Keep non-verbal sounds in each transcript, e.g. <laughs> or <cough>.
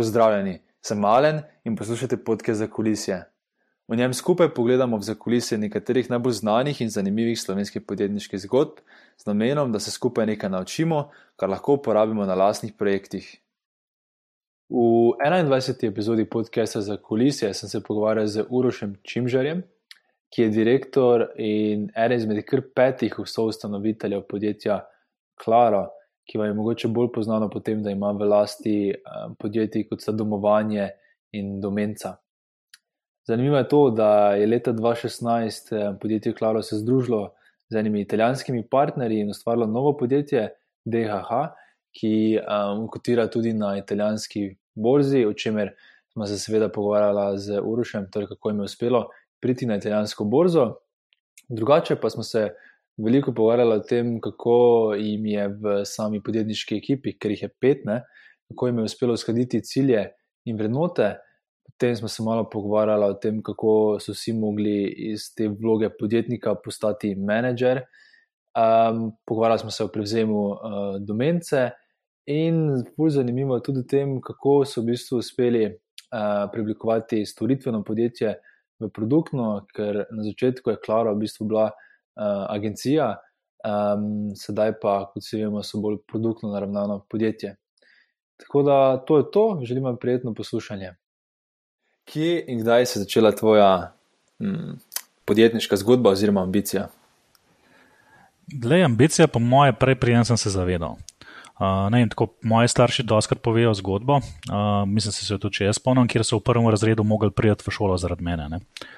Pozdravljeni, sem Malen in poslušate podke za kulisje. V njem skupaj pogledamo v zakulisje nekaterih najbolj znanih in zanimivih slovenskih podjetniških zgodb, z namenom, da se skupaj nekaj naučimo, kar lahko uporabimo na lastnih projektih. V 21. epizodi podcasta za kulisje sem se pogovarjal z Urošem Čimžarjem, ki je direktor in eden izmed kar petih soustanoviteljev podjetja Klara, ki vam je mogoče bolj znano po tem, da ima v lasti um, podjetij kot sta domovanje in domenca. Zanimivo je to, da je leta 2016 um, podjetje Klara se združilo z enimi italijanskimi partnerji in ustvarilo novo podjetje DHH, ki um, kotira tudi na italijanski borzi, o čemer smo se seveda pogovarjali z Urušem, torej kako jim je uspelo priti na italijansko borzo. Drugače pa smo se veliko pogovarjali o tem, kako jim je v sami podjetniški ekipi, ker jih je pet, ne, kako jim je uspelo uskladiti cilje in vrednote. Potem smo se malo pogovarjali o tem, kako so vsi mogli iz te vloge podjetnika postati menedžer. Um, pogovarjali smo se o prevzemu uh, domence in bolj zanimivo je tudi o tem, kako so v bistvu uspeli uh, preoblikovati storitveno podjetje v produktno, ker na začetku je Klara v bistvu bila uh, agencija, um, sedaj pa, kot se vemo, so bolj produktno naravnano podjetje. Tako da to je to, želim vam prijetno poslušanje. Kje in kdaj se je začela tvoja hm, podjetniška zgodba oziroma ambicija? Glej, ambicija, po moje, prej prijem sem se zavedal. Uh, ne, tako, moji starši doskrat povejo zgodbo. Uh, mislim, da se to če jaz spomnim, kjer so v prvem razredu mogli priti v šolo zaradi mene. Uh,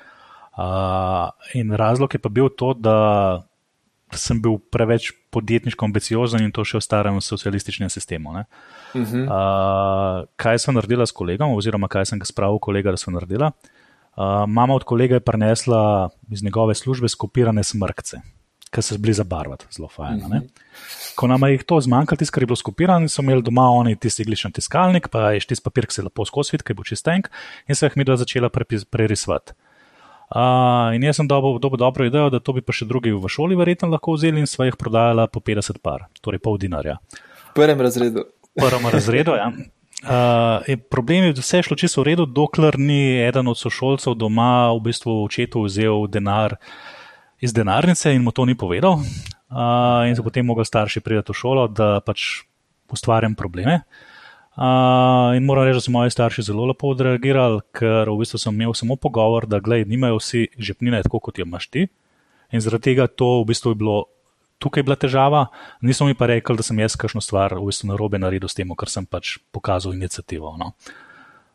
in razlog je pa bil to, da sem bil preveč podjetniško ambiciozen in to še v starem socialističnem sistemu. Uh -huh. uh, kaj sem naredila s kolegom, oziroma kaj sem ga spravil kolega, da sem naredila? Uh, mama od kolega je prinesla iz njegove službe skopirane smrkce ki se zbili zabarvati, zelo fajn. Mm -hmm. Ko nam je to zmanjkalo, tisto, kar je bilo skopirano, so imeli doma oni tisti iglični tiskalnik, pa je tisti papir, ki se lepo skozi vidi, ki bo čistenk, in se jih mi dva začela prerisvati. Uh, in jaz sem dobil dobo dobro idejo, da to bi pa še drugi v šoli verjetno lahko vzeli in sva jih prodajala po 50 par, torej pol dinarja. V prvem razredu. V prvem razredu, ja. Uh, problem je, da vse je šlo čisto v redu, dokler ni eden od sošolcev doma v bistvu očetu vzel denar iz denarnice in mu to ni povedal. Uh, in so potem mogli starši priti v šolo, da pač ustvarjam probleme. Uh, in moram reči, da so moji starši zelo lepo odreagirali, ker v bistvu sem imel samo pogovor, da gledaj, nimajo vsi žepnine tako, kot jo imaš ti. In zaradi tega to v bistvu je bilo. Tukaj je bila težava, niso mi pa rekli, da sem jaz kakšno stvar v bistvu narobe naredil s tem, ker sem pač pokazal inicijativo. No.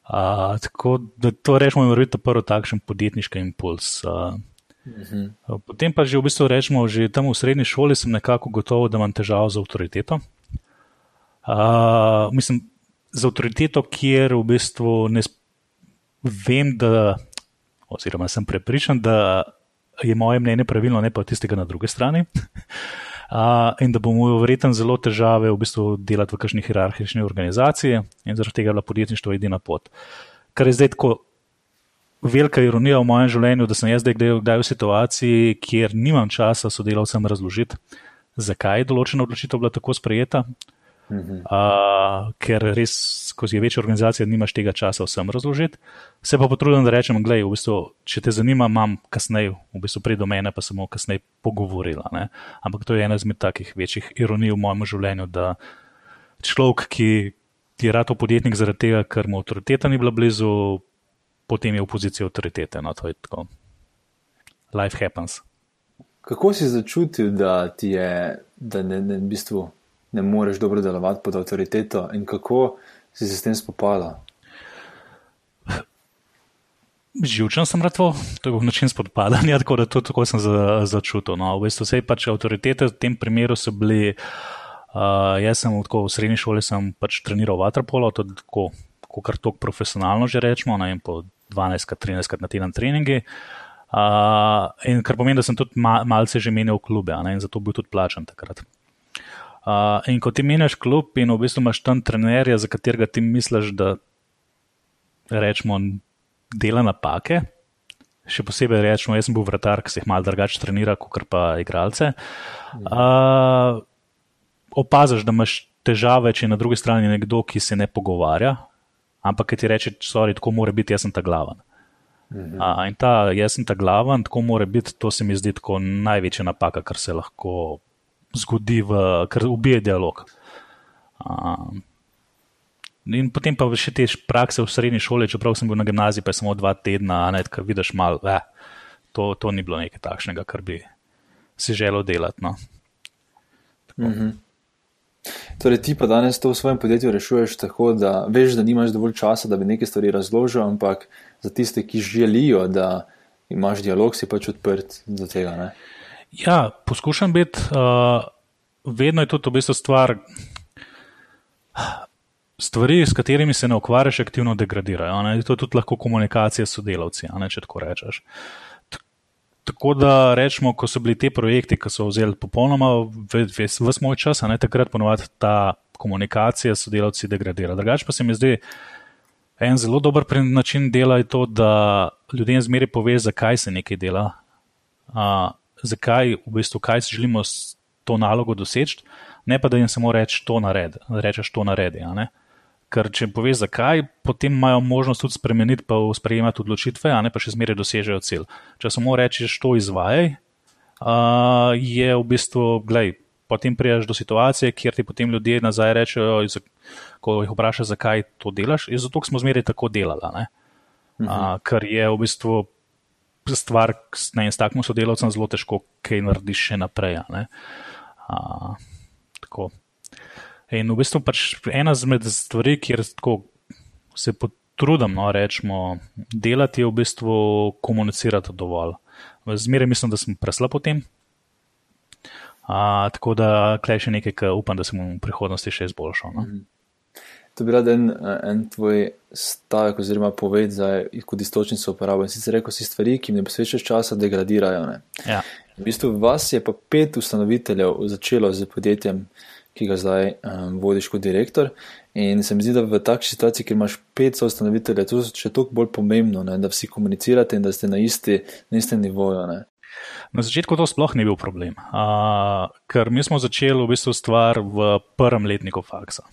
Uh, tako da to rečemo, je prvi takšen podjetniški impuls. Uh, Mhm. Potem pa že v bistvu rečemo, že tam v srednji šoli sem nekako gotov, da imam težavo z avtoriteto. Uh, mislim, z avtoriteto, kjer v bistvu ne vem, da, oziroma sem prepričan, da je moje mnenje pravilno, ne pa tistega na drugi strani. <laughs> Uh, in da bomo verjetno zelo težave v bistvu delati v kakšni hierarhični organizaciji, in zaradi tega je bila podjetništvo edina pot. Kar je zdaj tako velika ironija v mojem življenju, da sem jaz zdaj kdaj v situaciji, kjer nimam časa sodelavcem razložiti, zakaj je določena odločitev bila tako sprejeta. Uh, ker res, ko si večja organizacija, nimaš tega časa vsem razložiti. Se pa potrudim, da rečem, gledaj, v bistvu, če te zanima, imam kasneje, v bistvu prej do mene, pa sem kasneje pogovorila. Ne? Ampak to je ena izmed takih večjih ironij v mojem življenju, da človek, ki je rado podjetnik zaradi tega, ker mu avtoriteta ni bila blizu, potem je v poziciji avtoritete. No, to je tako. Life happens. Kako si začutil, da ti je, da ne, ne, v bistvu ne moreš dobro delovati pod avtoriteto, in kako si se s tem spopadal? Živčen sem ratvo, to je bil način spopadanja, <laughs> tako da to tako sem za, začutil. No, v bistvu vse pač avtoritete v tem primeru so bili. Uh, jaz sem v srednji šoli pač treniral vaterpolo, tako kar tako profesionalno že rečemo, ne, po 12-13 na teden treningi. Uh, in kar pomeni, da sem tudi ma malce že menil klube, ne, in zato bil tudi plačan takrat. Uh, in ko ti meniš klub in v bistvu imaš tam trenerja, za katerega ti misliš, da rečemo, dela napake. Še posebej rečemo, jaz sem bil vratar, ki se jih malo drugače trenira, kot pa igralce. Uh, opaziš, da imaš težave, če je na drugi strani nekdo, ki se ne pogovarja, ampak ti reče, sorry, tako mora biti, jaz sem ta glaven. Mhm. A, in ta, jaz sem ta glaven, tako mora biti, to se mi zdi tako največja napaka, kar se lahko zgodi, v, kar ubije dialog. A, in potem pa še te prakse v srednji šoli, čeprav sem bil na gimnaziji, pa samo dva tedna, ne, kaj vidiš malo, eh, to, to ni bilo nekaj takšnega, kar bi si želel delati. No. Mhm. Torej, ti pa danes to v svojem podjetju rešuješ tako, da veš, da nimaš dovolj časa, da bi nekaj stvari razložil, ampak za tiste, ki želijo, da imaš dialog, si pač odprt za tega. Ne? Ja, poskušam biti, uh, vedno je to v bistvu stvar. Stvari, s katerimi se ne ukvarjaš, aktivno degradirajo. Ne? To je tudi lahko komunikacija s sodelavci, ne, če tako rečeš. Uh, Tako da rečemo, ko so bili ti projekti, ki so vzeli popolnoma vse moj čas, ne takrat ponovadi ta komunikacija s sodelavci degradira. Drugač pa se mi zdi en zelo dober način dela je to, da ljudem zmeri pove, zakaj se nekaj dela, a, zakaj v bistvu, kaj si želimo s to nalogo doseči, ne pa da jim samo reč to naredi, rečeš to naredi. Ker če poveš, zakaj, potem imajo možnost tudi spremeniti, pa sprejemati odločitve, a ne pa še zmeraj dosežejo cilj. Če samo rečeš, to izvajaj, uh, je v bistvu, gledaj, potem prijaš do situacije, kjer ti potem ljudje nazaj rečejo, ko jih vprašaš, zakaj to delaš, je zato, ker smo zmeraj tako delali. Uh, ker je v bistvu stvar, ne, s takim sodelavcem zelo težko, kaj narediš še naprej. Uh, tako. In v bistvu pač ena izmed stvari, kjer se potrudim, no, rečemo, delati je v bistvu komunicirati dovolj. Zmeraj mislim, da sem preslab po tem. A, tako da, klej še nekaj, upam, da se bom v prihodnosti še izboljšal. No. Mhm. To bi rad en, en tvoj stavek, oziroma poved za kot istočnico uporabo. In sicer rekel si stvari, ki jim ne posvečaš časa, degradirajo. Ja. V bistvu vas je pa pet ustanoviteljev začelo z podjetjem ki ga zdaj um, vodiš kot direktor. In se mi zdi, da v takšni situaciji, kjer imaš pet soustanoviteljev, je to še toliko bolj pomembno, ne, da vsi komunicirate in da ste na, isti, na istem nivoju. Ne. Na začetku to sploh ni bil problem, uh, ker mi smo začeli v bistvu stvar v prvem letniku faksa.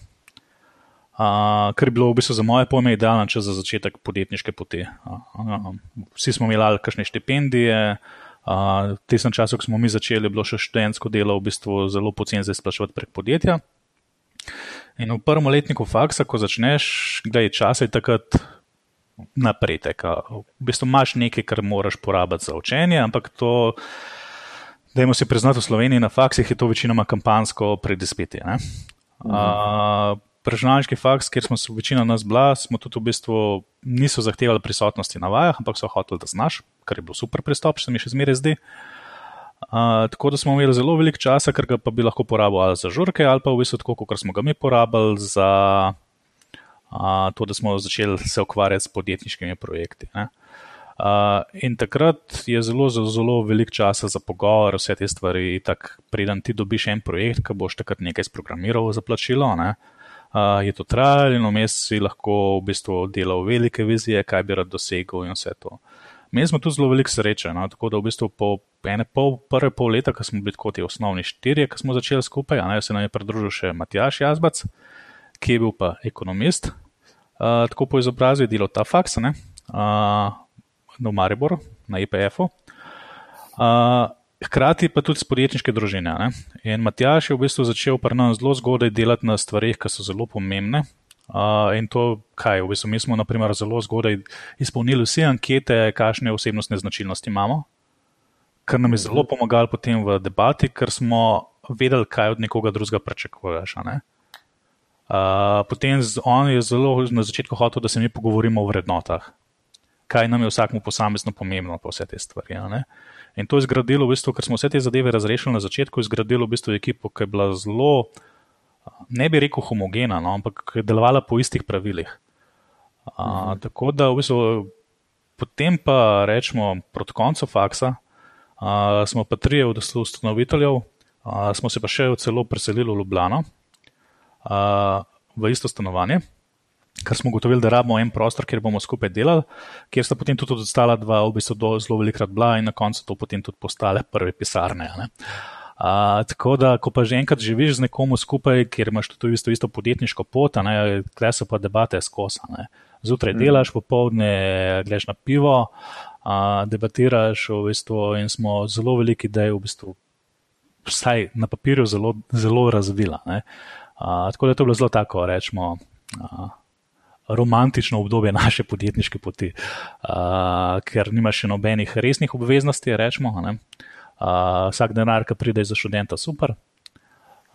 Uh, kar je bilo v bistvu za moje pojme idealen čas za začetek podjetniške poti. Uh, uh, vsi smo imeli kakšne štipendije, uh, v tistem času, ko smo mi začeli, je bilo še študentsko delo v bistvu zelo poceni za izplačevati prek podjetja. In v prvem letniku faksa, ko začneš, gdaj je čas, je takrat napredek. V bistvu imaš nekaj, kar moraš porabiti za učenje, ampak to, dajmo si priznati, v Sloveniji na faksih je to večinoma kampansko predespetje. Mhm računalniški faks, kjer smo se večina nas bila, smo tudi v bistvu niso zahtevali prisotnosti na vajah, ampak so hoteli, da znaš, kar je bil super pristop, se mi še zmeraj zdi. Uh, tako da smo imeli zelo veliko časa, ker ga pa bi lahko porabili za žurke, ali pa v bistvu tako, kot smo ga mi porabili za uh, to, da smo začeli se ukvarjati s podjetniškimi projekti. Uh, in takrat je zelo, zelo, zelo veliko časa za pogovor, vse te stvari. Preden ti dobiš en projekt, ki boš takrat nekaj sprogramiral za plačilo, uh, je to trajalo in vmes si lahko v bistvu delal velike vizije, kaj bi rad dosegel in vse to. Mi smo tu zelo veliko sreče, no? tako da v bistvu po ene pol, prve pol leta, ko smo bili kot osnovni štirje, ko smo začeli skupaj, a naj se nam je pridružil še Matjaš Jazbac, ki je bil pa ekonomist, uh, tako po izobrazbi delal ta faks, ne, uh, v Mariboru, na IPF-u. Uh, hkrati pa tudi s podjetniške družine. Ne? In Matjaš je v bistvu začel pri nas zelo zgodaj delati na stvarih, ki so zelo pomembne. Uh, in to, kaj v bistvu mi smo, naprimer, zelo zgodaj izpolnili vse ankete, kakšne osebnostne značilnosti imamo, kar nam je zelo mhm. pomagalo potem v debati, ker smo vedeli, kaj od nekoga drugega pričakuješ. Uh, potem on je zelo na začetku hotel, da se mi pogovorimo o vrednotah, kaj nam je vsakmu posamezno pomembno, pa vse te stvari. In to je zgradilo, v bistvu, ker smo vse te zadeve razrešili na začetku, je zgradilo v bistvu ekipo, ki je bila zelo, ne bi rekel homogena, no, ampak ki je delovala po istih pravilih. A, mhm. Tako da v bistvu potem pa rečemo proti koncu faksa, a, smo pa trije od ustanoviteljev, a, smo se pa še celo preselili v Ljubljano, a, v isto stanovanje ker smo ugotovili, da rabimo en prostor, kjer bomo skupaj delali, kjer sta potem tudi ostala dva, v bistvu zelo velikrat bila in na koncu to potem tudi postale prve pisarne. Uh, tako da, ko pa že enkrat živiš z nekom skupaj, kjer imaš tudi isto, isto podjetniško pot, tukaj so pa debate skosa. Zjutraj mm. delaš, popovdne greš na pivo, uh, debatiraš v bistvu, in smo zelo veliki idej, v bistvu, vsaj na papirju, zelo, zelo razvila. Uh, tako da je to bilo zelo tako, rečemo. Uh, Romantično obdobje naše podjetniške poti, uh, ker nimaš še nobenih resnih obveznosti, rečemo. Uh, Uh, vsak denar, ki pride za študenta, super.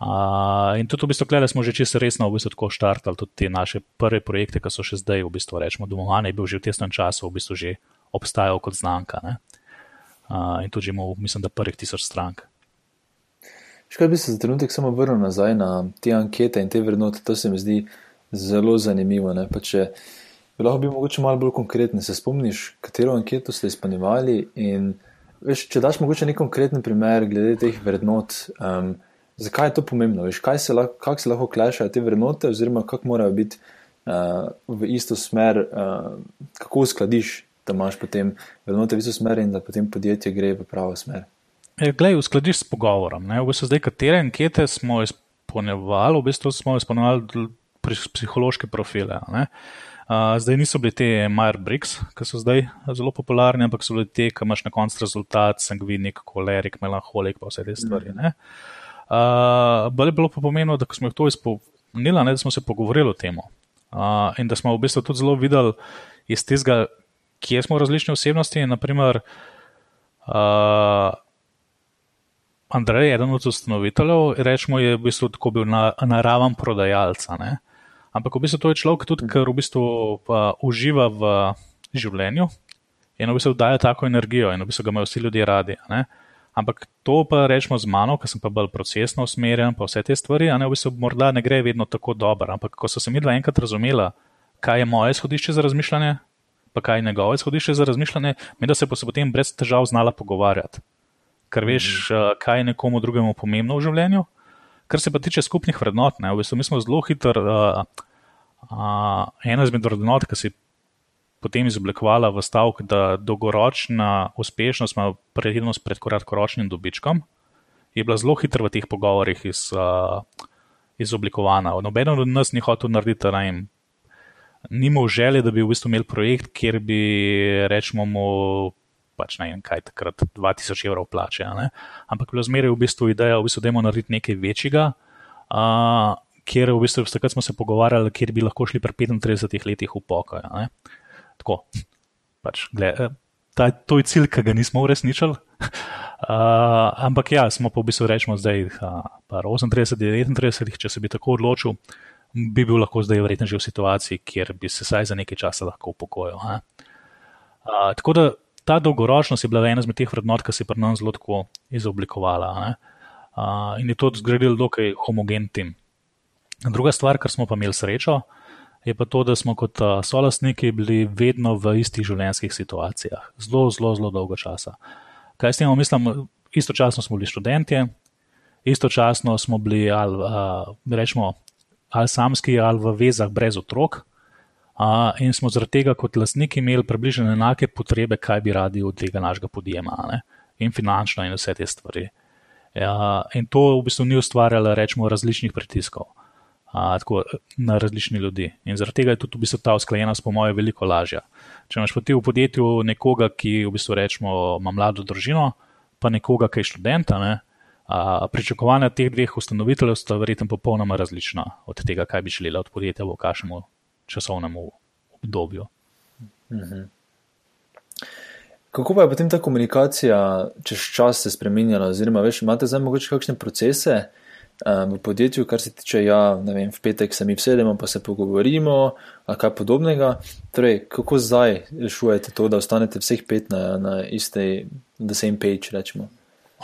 Uh, in tudi, v bistvu, gledali smo že čisto resno, v bistvu, tako štartali tudi te naše prve projekte, ki so še zdaj, v bistvu, rečemo, domovanje je bil že v tesnem času, v bistvu, že obstajal kot znamka. Uh, in tudi imel, mislim, da prvih tisoč strank. Škoda bi se za trenutek samo vrnil nazaj na te ankete in te vrednote, to se mi zdi zelo zanimivo. Če bi lahko bil mogoče malo bolj konkreten, se spomniš, katero anketo ste izpolnjevali in Veš, če daš mogoče nek konkreten primer glede teh vrednot, um, zakaj je to pomembno? Veš, se lahko, kako se lahko klešajo te vrednote, oziroma kako morajo biti uh, v isto smer, uh, kako uskladiš, da imaš potem vrednote v isto smer in da potem podjetje gre v pravo smer. E, glej, uskladiš s pogovorom. Ne? V bistvu zdaj, katere ankete smo izpolnjevali, v bistvu smo izpolnjevali psihološke profile. Ne? zdaj niso bili te Myers-Briggs, ki so zdaj zelo popularni, ampak so bili te, ki imaš na koncu rezultat, sangvinik, kolerik, melanholik, pa vse te stvari. Mm. Uh, Bolje bilo pa pomenilo, da smo jih to izpolnili, da smo se pogovorili o tem. Uh, in da smo v bistvu tudi zelo videli iz tega, kje smo različne osebnosti. Naprimer, uh, Andrej, eden od ustanoviteljev, rečemo, je v bistvu tako bil na, naraven prodajalca. Ne? Ampak v bistvu to je človek tudi, ker v bistvu uživa v življenju in v bistvu daje tako energijo in v bistvu ga imajo vsi ljudje radi. Ne? Ampak to pa rečemo z mano, ker sem pa bolj procesno usmerjen, pa vse te stvari, a ne v bistvu morda ne gre vedno tako dobro. Ampak ko so se mi dva enkrat razumela, kaj je moje izhodišče za razmišljanje, pa kaj je njegovo izhodišče za razmišljanje, mi da se pa se potem brez težav znala pogovarjati. Ker veš, mhm. kaj je nekomu drugemu pomembno v življenju. Kar se pa tiče skupnih vrednot, ne, v bistvu mi smo zelo hitro, uh, uh, ena izmed vrednot, ki se je potem izoblikovala v stavek, da dolgoročna uspešnost ima prednost pred kratkoročnim dobičkom, je bila zelo hitro v teh pogovorih iz, uh, izoblikovana. Noben od nas ni hotel narediti rajem. Ni imel želje, da bi v bistvu imeli projekt, kjer bi, rečemo, mu pač ne vem, kaj takrat 2000 evrov plače. Ampak bilo zmeraj v bistvu ideja, v bistvu, da imamo narediti nekaj večjega, uh, kjer v bistvu takrat smo se pogovarjali, kjer bi lahko šli pri 35 letih v pokoj. Tako, pač, gled, ta, to je cilj, ki ga nismo uresničili. <laughs> Uh, ampak ja, smo pa v bistvu rečemo zdaj, uh, 38, 39, če se bi tako odločil, bi bil lahko zdaj verjetno že v situaciji, kjer bi se vsaj za nekaj časa lahko upokojil. Uh, tako da ta dolgoročnost je bila ena izmed teh vrednot, ki se je pri nas zelo tako izoblikovala. Uh, in je to zgradil dokaj homogen tim. Druga stvar, kar smo pa imeli srečo, je pa to, da smo kot uh, solastniki bili vedno v istih življenjskih situacijah, zelo, zelo, zelo dolgo časa. Kaj s tem mislim? Istočasno smo bili študenti, istočasno smo bili ali, uh, rečemo, ali samski, ali v vezah brez otrok, Uh, in smo zaradi tega, kot lastniki, imeli približno enake potrebe, kaj bi radi od tega našega podjema, ne? in finančno, in vse te stvari. Uh, in to v bistvu ni ustvarjalo, rečemo, različnih pritiskov uh, tako, na različne ljudi. In zaradi tega je tudi v bistvu ta usklajenost, po mojem, veliko lažja. Če imaš ti v podjetju nekoga, ki v bistvu rečemo, ima mlado družino, pa nekoga, ki je študenta, ne? uh, pričakovanja teh dveh ustanoviteljev sta verjetno popolnoma različna od tega, kaj bi želeli od podjetja v kašemu časovnem obdobju. Mhm. Kako pa je potem ta komunikacija čez čas se spremenjala? Oziroma, veš, imate zdaj mogoče kakšne procese um, v podjetju, kar se tiče, ja, ne vem, v petek se mi vsedemo, pa se pogovorimo, ali kaj podobnega. Torej, kako zdaj rešujete to, da ostanete vseh pet na, na istej, the same page, rečemo?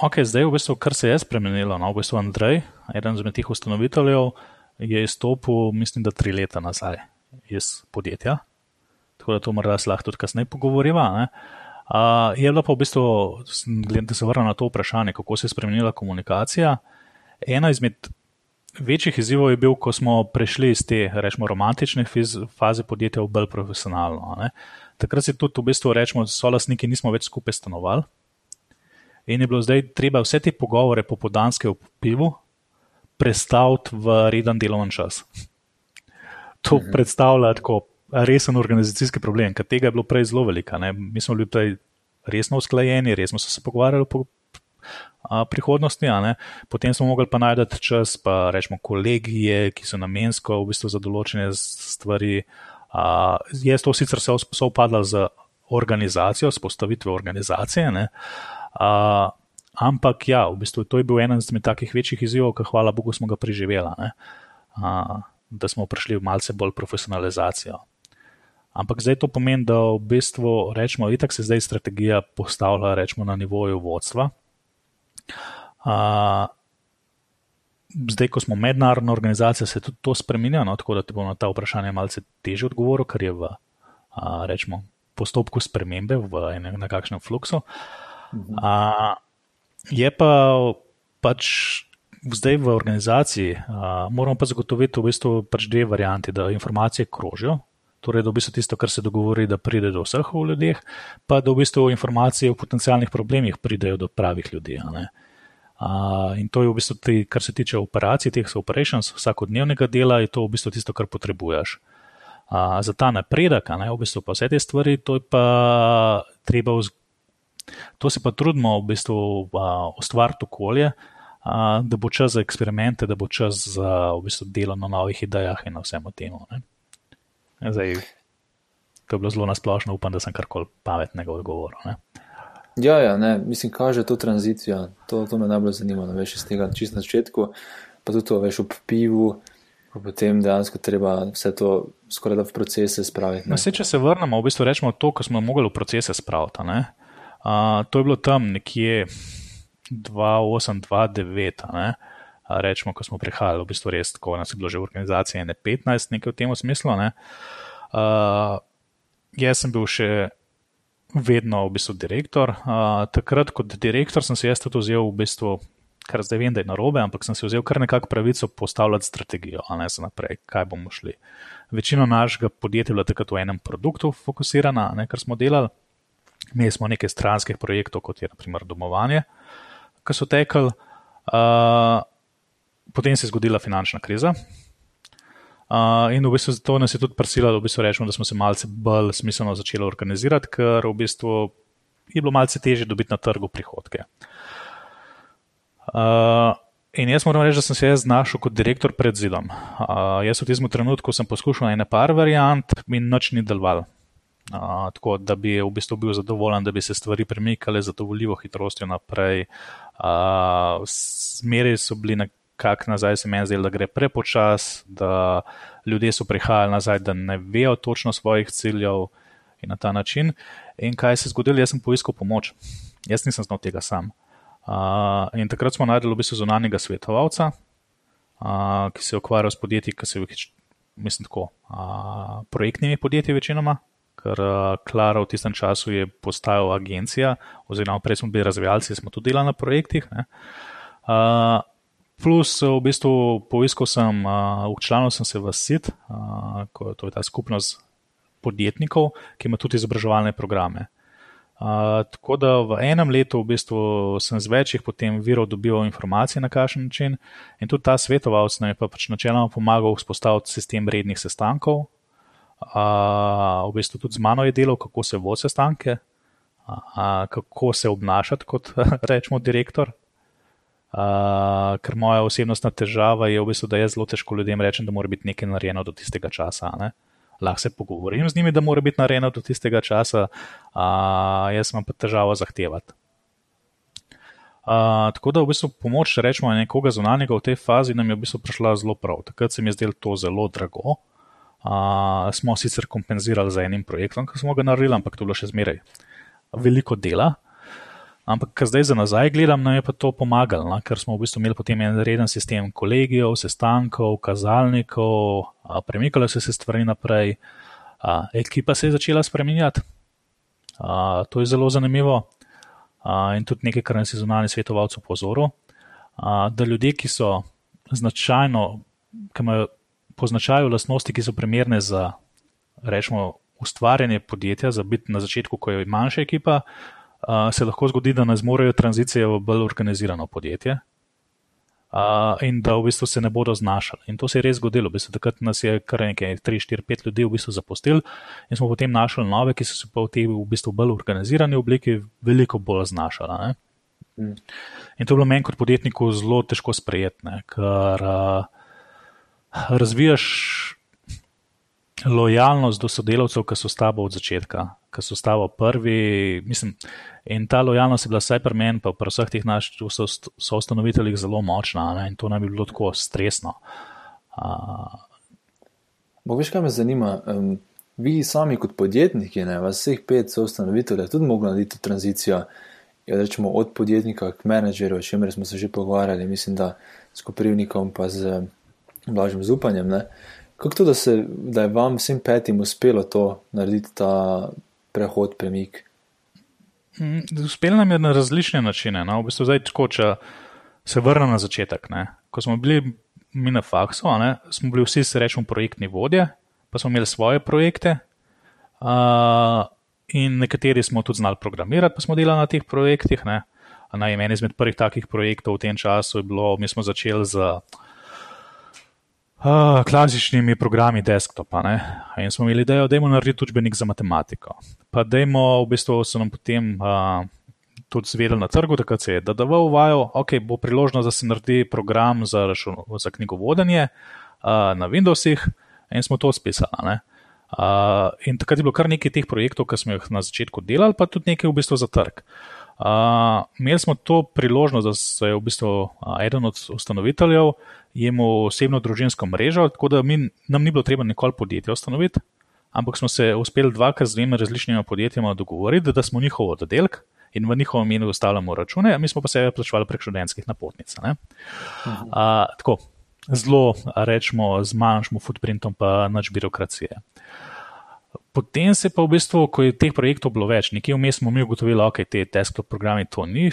Ok, zdaj v bistvu, kar se je spremenilo, no, v bistvu Andrej, eden izmed teh ustanoviteljev, je izstopil, mislim, da tri leta nazaj iz podjetja, tako da to morda se lahko tudi kasneje pogovoriva. Uh, je bilo pa v bistvu, da se vrnem na to vprašanje, kako se je spremenila komunikacija. Ena izmed večjih izzivov je bil, ko smo prešli iz te, rečemo, romantične faze podjetja v bolj profesionalno. Takrat se tudi v bistvu rečemo, so lastniki nismo več skupaj stanovali. in je bilo zdaj treba vse te pogovore po podanske v pivu prestaviti v reden delovni čas. To mhm. predstavlja tako resen organizacijski problem, ker tega je bilo prej zelo velika. Ne? Mi smo bili prej resno usklajeni, resno so se pogovarjali po a, prihodnosti, potem smo mogli pa najti čas, pa rečemo kolegije, ki so namensko v bistvu za določene stvari. A, je to sicer se upadlo z organizacijo, s postavitvijo organizacije. A, ampak ja, v bistvu to je bil eden izmed takih večjih izzivov, ki hvala Bogu smo ga preživeli, da smo prišli v malce bolj profesionalizacijo. Ampak zdaj to pomeni, da v bistvu rečemo, itak se zdaj strategija postavlja rečemo, na nivoju vodstva. Uh, zdaj, ko smo mednarodna organizacija, se tudi to spremenja, no, tako da ti bom na ta vprašanje malce teže odgovoril, ker je v uh, rečemo, postopku spremembe, v enem nekakšnem fluksu. Uh, je pa pač zdaj v organizaciji, uh, moramo pa zagotoviti v bistvu pač dve varianti, da informacije krožijo, torej da v bistvu tisto, kar se dogovori, da pride do vseh v ljudeh, pa da v bistvu informacije o potencijalnih problemih pridejo do pravih ljudi. Uh, in to je v bistvu, te, kar se tiče operacij, teh operations, vsakodnevnega dela, je to v bistvu tisto, kar potrebuješ. Uh, za ta napredek, ne, v bistvu pa vse te stvari, to je pa treba, vz... to se pa trudimo v bistvu uh, ustvariti okolje, uh, da bo čas za eksperimente, da bo čas za v bistvu delo na novih idejah in na vsem tem. Zdaj, to je bilo zelo nasplošno, upam, da sem karkoli pametnega odgovoril. Ne? Ja, ja ne, mislim, kaže to tranzicijo. To, to me najbolj zanima, da veš iz tega čist na začetku, pa tudi to veš v pivu, potem dejansko treba vse to skoraj da v procese spraviti. Vse, če se vrnemo, v bistvu rečemo to, kar smo mogli v procese spraviti. Uh, to je bilo tam nekje 2008-2009 rečemo, ko smo prihajali, v bistvu res tako, nas je bilo že v organizaciji ne 15, nekaj v tem smislu. Ne. Uh, jaz sem bil še vedno v bistvu direktor. Uh, takrat kot direktor sem se jaz tudi vzel v bistvu. Kar zdaj vem, da je narobe, ampak sem si vzel kar nekako pravico postavljati strategijo, a ne za naprej, kaj bomo šli. Večina našega podjetja je bila takrat v enem produktu fokusirana, ne, kar smo delali. Imeli smo nekaj stranskih projektov, kot je naprimer domovanje, ki so tekli. Uh, potem se je zgodila finančna kriza. Uh, in v bistvu to nas je tudi prisilo, da, v bistvu da smo se malce bolj smiselno začeli organizirati, ker v bistvu je bilo malce težje dobiti na trgu prihodke. Uh, in jaz moram reči, da sem se znašel kot direktor pred zidom. Uh, jaz v tem trenutku sem poskušal ene par variant in noč ni deloval. Uh, tako da bi v bistvu bil zadovoljen, da bi se stvari premikale z zadovoljivo hitrostjo naprej. Uh, Zmeraj so bili na kak nazaj se meni zdelo, da gre prepočas, da ljudje so prihajali nazaj, da ne vejo točno svojih ciljev in na ta način. In kaj se je zgodilo, jaz sem poiskal pomoč. Jaz nisem znal tega sam. Uh, in takrat smo najdeli v bistvu zunanjega svetovalca, uh, ki se je ukvarjal s podjetji, ki se jih, mislim, tako, uh, projektnimi podjetji večinoma. Ker Klara v tistem času je postajala agencija, oziroma prej smo bili razvijalci, smo tudi delali na projektih. Uh, Plus, v bistvu, poiskal sem, učlanil sem se v SIT, to je ta skupnost podjetnikov, ki ima tudi izobraževalne programe. Uh, tako da v enem letu v bistvu sem z večjih potem virov dobival informacije na kakšen način, in tudi ta svetovalec nam je pa pač načeloma pomagal vzpostaviti sistem rednih sestankov. Uh, v bistvu tudi z mano je delal, kako se vodi sestanke, uh, kako se obnašati kot <laughs> rečemo direktor, Uh, ker moja osebnostna težava je v bistvu, da jaz zelo težko ljudem rečem, da mora biti nekaj narejeno do tistega časa. Ne? Lahko se pogovorim z njimi, da mora biti narejeno do tistega časa, uh, jaz imam pa težavo zahtevati. Uh, tako da v bistvu pomoč, če rečemo, nekoga zunanjega v tej fazi nam je v bistvu prišla zelo prav. Takrat se mi je zdelo to zelo drago. Uh, smo sicer kompenzirali za enim projektom, ki smo ga naredili, ampak to je bilo še zmeraj veliko dela. Ampak, kar zdaj za nazaj gledam, nam je pa to pomagalo, na? ker smo v bistvu imeli potem en reden sistem kolegijev, sestankov, kazalnikov, premikale so se stvari naprej, a, ekipa se je začela spremenjati. A, to je zelo zanimivo a, in tudi nekaj, kar nas je zunani svetovalcev pozoril, a, da ljudje, ki so značajno, ki imajo po značaju lastnosti, ki so primerne za, rečemo, ustvarjanje podjetja, za biti na začetku, ko je manjša ekipa uh, se lahko zgodi, da ne zmorejo tranzicije v bolj organizirano podjetje. Uh, in da v bistvu se ne bodo znašali. In to se je res zgodilo. V bistvu, takrat nas je kar nekaj, 3, 4, 5 ljudi v bistvu zapustili, in smo potem našli nove, ki so se pa v tej v bistvu bolj organizirani obliki veliko bolj znašali. Mm. In to je bilo meni kot podjetniku zelo težko sprejeti, ker uh, razvijaš lojalnost do sodelavcev, ki so s tabo od začetka, ki so s tabo prvi. Mislim, in ta lojalnost je bila vsaj pri meni, pa pri vseh teh naših soustanoviteljih zelo močna ne? in to naj bi bilo tako stresno. Uh, Veš, kaj me zanima? Um, vi sami kot podjetniki, ne, vas vseh pet soustanoviteljev, tudi mogli narediti tranzicijo ja, rečemo, od podjetnika k menedžerju, o čemer smo se že pogovarjali, mislim, da s Koprivnikom pa z Blažim Zupanjem. Ne. Kako to, da, se, da je vam vsem petim uspelo to narediti, ta prehod, premik? Mm, uspelo nam je na različne načine. No? V bistvu zdaj, tako, če se vrnem na začetek. Ne? Ko smo bili mi na faksu, ne? smo bili vsi, se rečemo, projektni vodje, pa smo imeli svoje projekte. Uh, in nekateri smo tudi znali programirati, pa smo delali na teh projektih. Na en izmed prvih takih projektov v tem času je bilo, mi smo začeli z uh, klasičnimi programi desktopa. Ne? In smo imeli idejo, da je narediti učbenik za matematiko. Pa da je v bistvu so nam potem uh, tudi zvedeli na trgu, da se je DDV uvajal, ok, bo priložnost, da se naredi program za, za knjigovodenje uh, na Windowsih in smo to spisali. Uh, in takrat je bilo kar nekaj teh projektov, ki smo jih na začetku delali, pa tudi nekaj v bistvu za trg. Uh, imeli smo to priložnost, da se je v bistvu uh, eden od ustanoviteljev imel osebno družinsko mrežo, tako da mi, nam ni bilo treba nikoli podjetje ustanoviti, ampak smo se uspeli dvakrat z dvema različnima podjetjama dogovoriti, da smo njihov oddelek in v njihovem imenu ustavljamo račune, mi smo pa sebe plačevali prek študentskih napotnic. Uh, tako, zelo, rečemo, z manjšim footprintom, pa nič birokracije. Potem se pa v bistvu, ko je teh projektov bilo več, nekje vmes smo mi ugotovili, da okay, te desktop programi to ni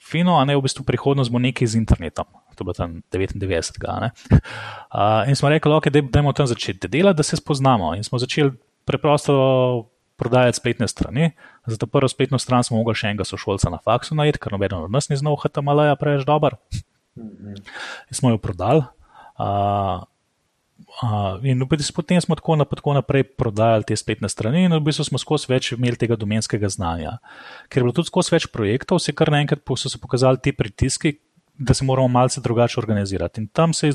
fino, a ne v bistvu prihodnost bo nekaj z internetom. To bo tam 99. Uh, in smo rekli, okay, da bomo tam začeti delati, da se spoznamo. In smo začeli preprosto prodajati spletne strani. Za to prvo spletno stran smo mogli še enega sošolca na faksu najti, ker noben od nas ni znal HTML-ja preveč dober. In smo jo prodali. Uh, uh, in potem smo tako, tako naprej prodajali te spletne strani, in v bistvu smo skozi več imeli tega domenskega znanja. Ker je bilo tudi skozi več projektov, se kar naenkrat so se pokazali ti pritiski, da se moramo malce drugače organizirati. In tam se je,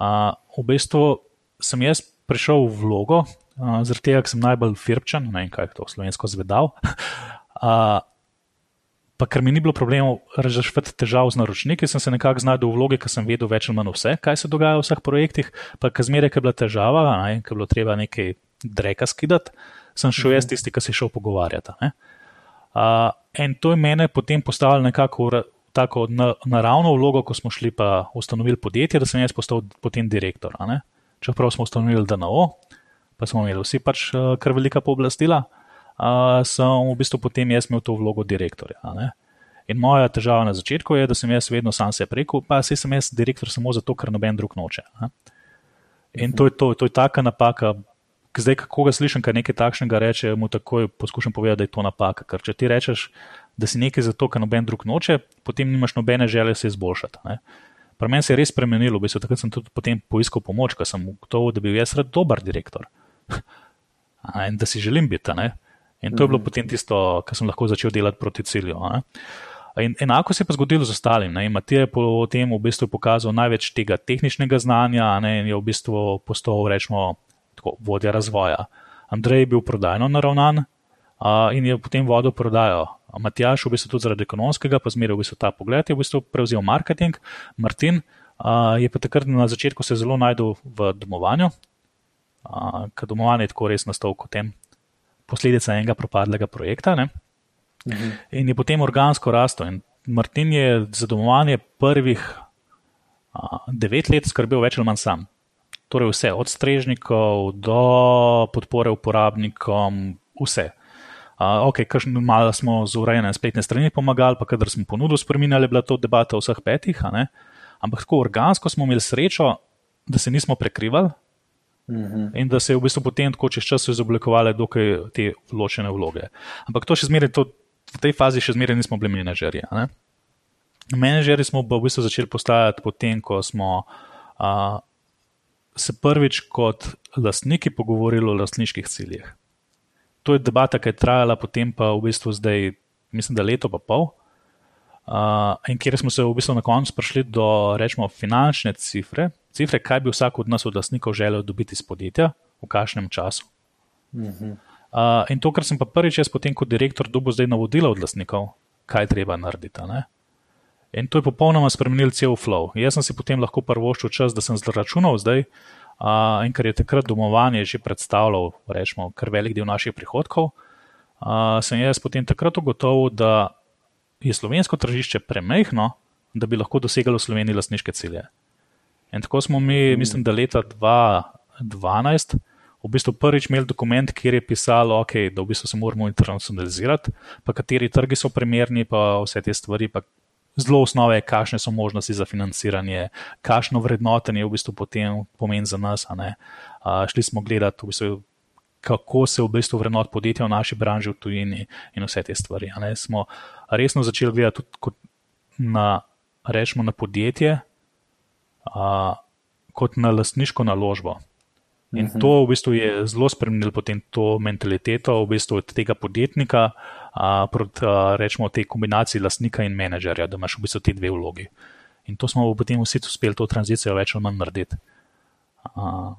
uh, v bistvu, sem jaz prišel v vlogo, uh, zaradi tega, ker sem najbolj firpčen, ne vem, kaj je to slovensko zvedal. <laughs> Uh, pa ker mi ni bilo problemov rešiti težav z naročniki, sem se nekako znašel v vlogi, ker sem vedel več ali manj vse, kaj se dogaja v vseh projektih. Pa ker zmeraj je bila težava, ne, ker je bilo treba nekaj dreka skidati, sem šel jaz mhm. tisti, ki se je šel pogovarjati. Uh, in to je mene potem postavilo nekako v tako naravno vlogo, ko smo šli pa ustanovili podjetje, da sem jaz postal potem direktor. Čeprav smo ustanovili DNO, pa smo imeli vsi pač uh, kar velika pooblastila sem v bistvu potem jaz imel to vlogo direktorja. In moja težava na začetku je, da sem jaz vedno sam se rekel, pa se sem jaz direktor samo zato, ker noben drug noče. Ne? In to je, to, to je taka napaka. Zdaj, kako ga slišim, kaj nekaj takšnega reče, mu takoj poskušam povedati, da je to napaka. Ker če ti rečeš, da si nekaj zato, ker noben drug noče, potem nimaš nobene želje se izboljšati. Ne? Pri meni se je res spremenilo, v bistvu, takrat sem tudi potem poiskal pomoč, ker sem ugotovil, da bi bil jaz rad dober direktor. <laughs> In da si želim biti. Ne? In to je bilo mhm. potem tisto, kar sem lahko začel delati proti cilju. Ne? In enako se je pa zgodilo z ostalim. Matija je potem v bistvu pokazal največ tega tehničnega znanja ne? in je v bistvu postal, rečemo, tako, vodja razvoja. Andrej je bil prodajno naravnan in je potem vodil prodajo. Matjaš, v bistvu tudi zaradi ekonomskega, pa zmeraj v bistvu ta pogled, je v bistvu prevzel marketing. Martin uh, je pa takrat na začetku se zelo najdel v domovanju, uh, ker domovanje je tako res nastal kot tem posledica enega propadlega projekta. Mhm. In je potem organsko rastel. In Martin je za domovanje prvih a, devet let skrbel več ali manj sam. Torej, vse, od strežnikov do podpore uporabnikom, vse. Uh, ok, malo smo z urejenjem spletne strani pomagali, pa kadar smo ponudili spremenjali, je bila to debata vseh petih. Ampak tako organsko smo imeli srečo, da se nismo prekrivali, -hmm. In da se je v bistvu potem tako čez čas izoblikovale dokaj te ločene vloge. Ampak to še zmeraj to v tej fazi še zmeraj nismo bili menedžerji. Menedžerji smo v bistvu začeli postajati potem, ko smo a, se prvič kot lastniki pogovorili o lastniških ciljih. To je debata, ki je trajala potem pa v bistvu zdaj, mislim, da leto pa pol. Uh, in kjer smo se v bistvu na koncu prišli do, rečemo, finančne cifre, cifre, kaj bi vsak od nas, od lastnikov, želel dobiti iz podjetja, v kakšnem času. Uh -huh. uh, in to, kar sem pa prvič jaz, potem kot direktor, dobil zdaj navodila od lastnikov, kaj treba narediti. In to je popolnoma spremenil cel flow. Jaz sem si potem lahko prvoščil čas, da sem zračunal zdaj, uh, in ker je takrat domovanje že predstavljalo, rečemo, kar velik del naših prihodkov, uh, sem jaz potem takrat ugotovil, da je slovensko tržišče premehno, da bi lahko dosegalo v Sloveniji lastniške cilje. In tako smo mi, mm. mislim, da leta 2012 v bistvu prvič imeli dokument, kjer je pisalo, okay, da v bistvu se moramo internacionalizirati, pa kateri trgi so primerni, pa vse te stvari. Zelo osnove, kakšne so možnosti za financiranje, kakšno vrednotenje v bistvu potem pomeni za nas. Uh, šli smo gledati, v bistvu, kako se v bistvu vrednot podjetja v naši branži v tujini in vse te stvari. Smo resno začeli gledati tudi na, rečemo, na podjetje, uh, kot na lastniško naložbo. In mhm. to v bistvu je zelo spremenilo potem to mentaliteto v bistvu tega podjetnika uh, proti uh, rečemo tej kombinaciji lastnika in menedžerja, da imaš v bistvu te dve vlogi. In to smo potem vsi uspeli to tranzicijo več ali manj narediti. Uh,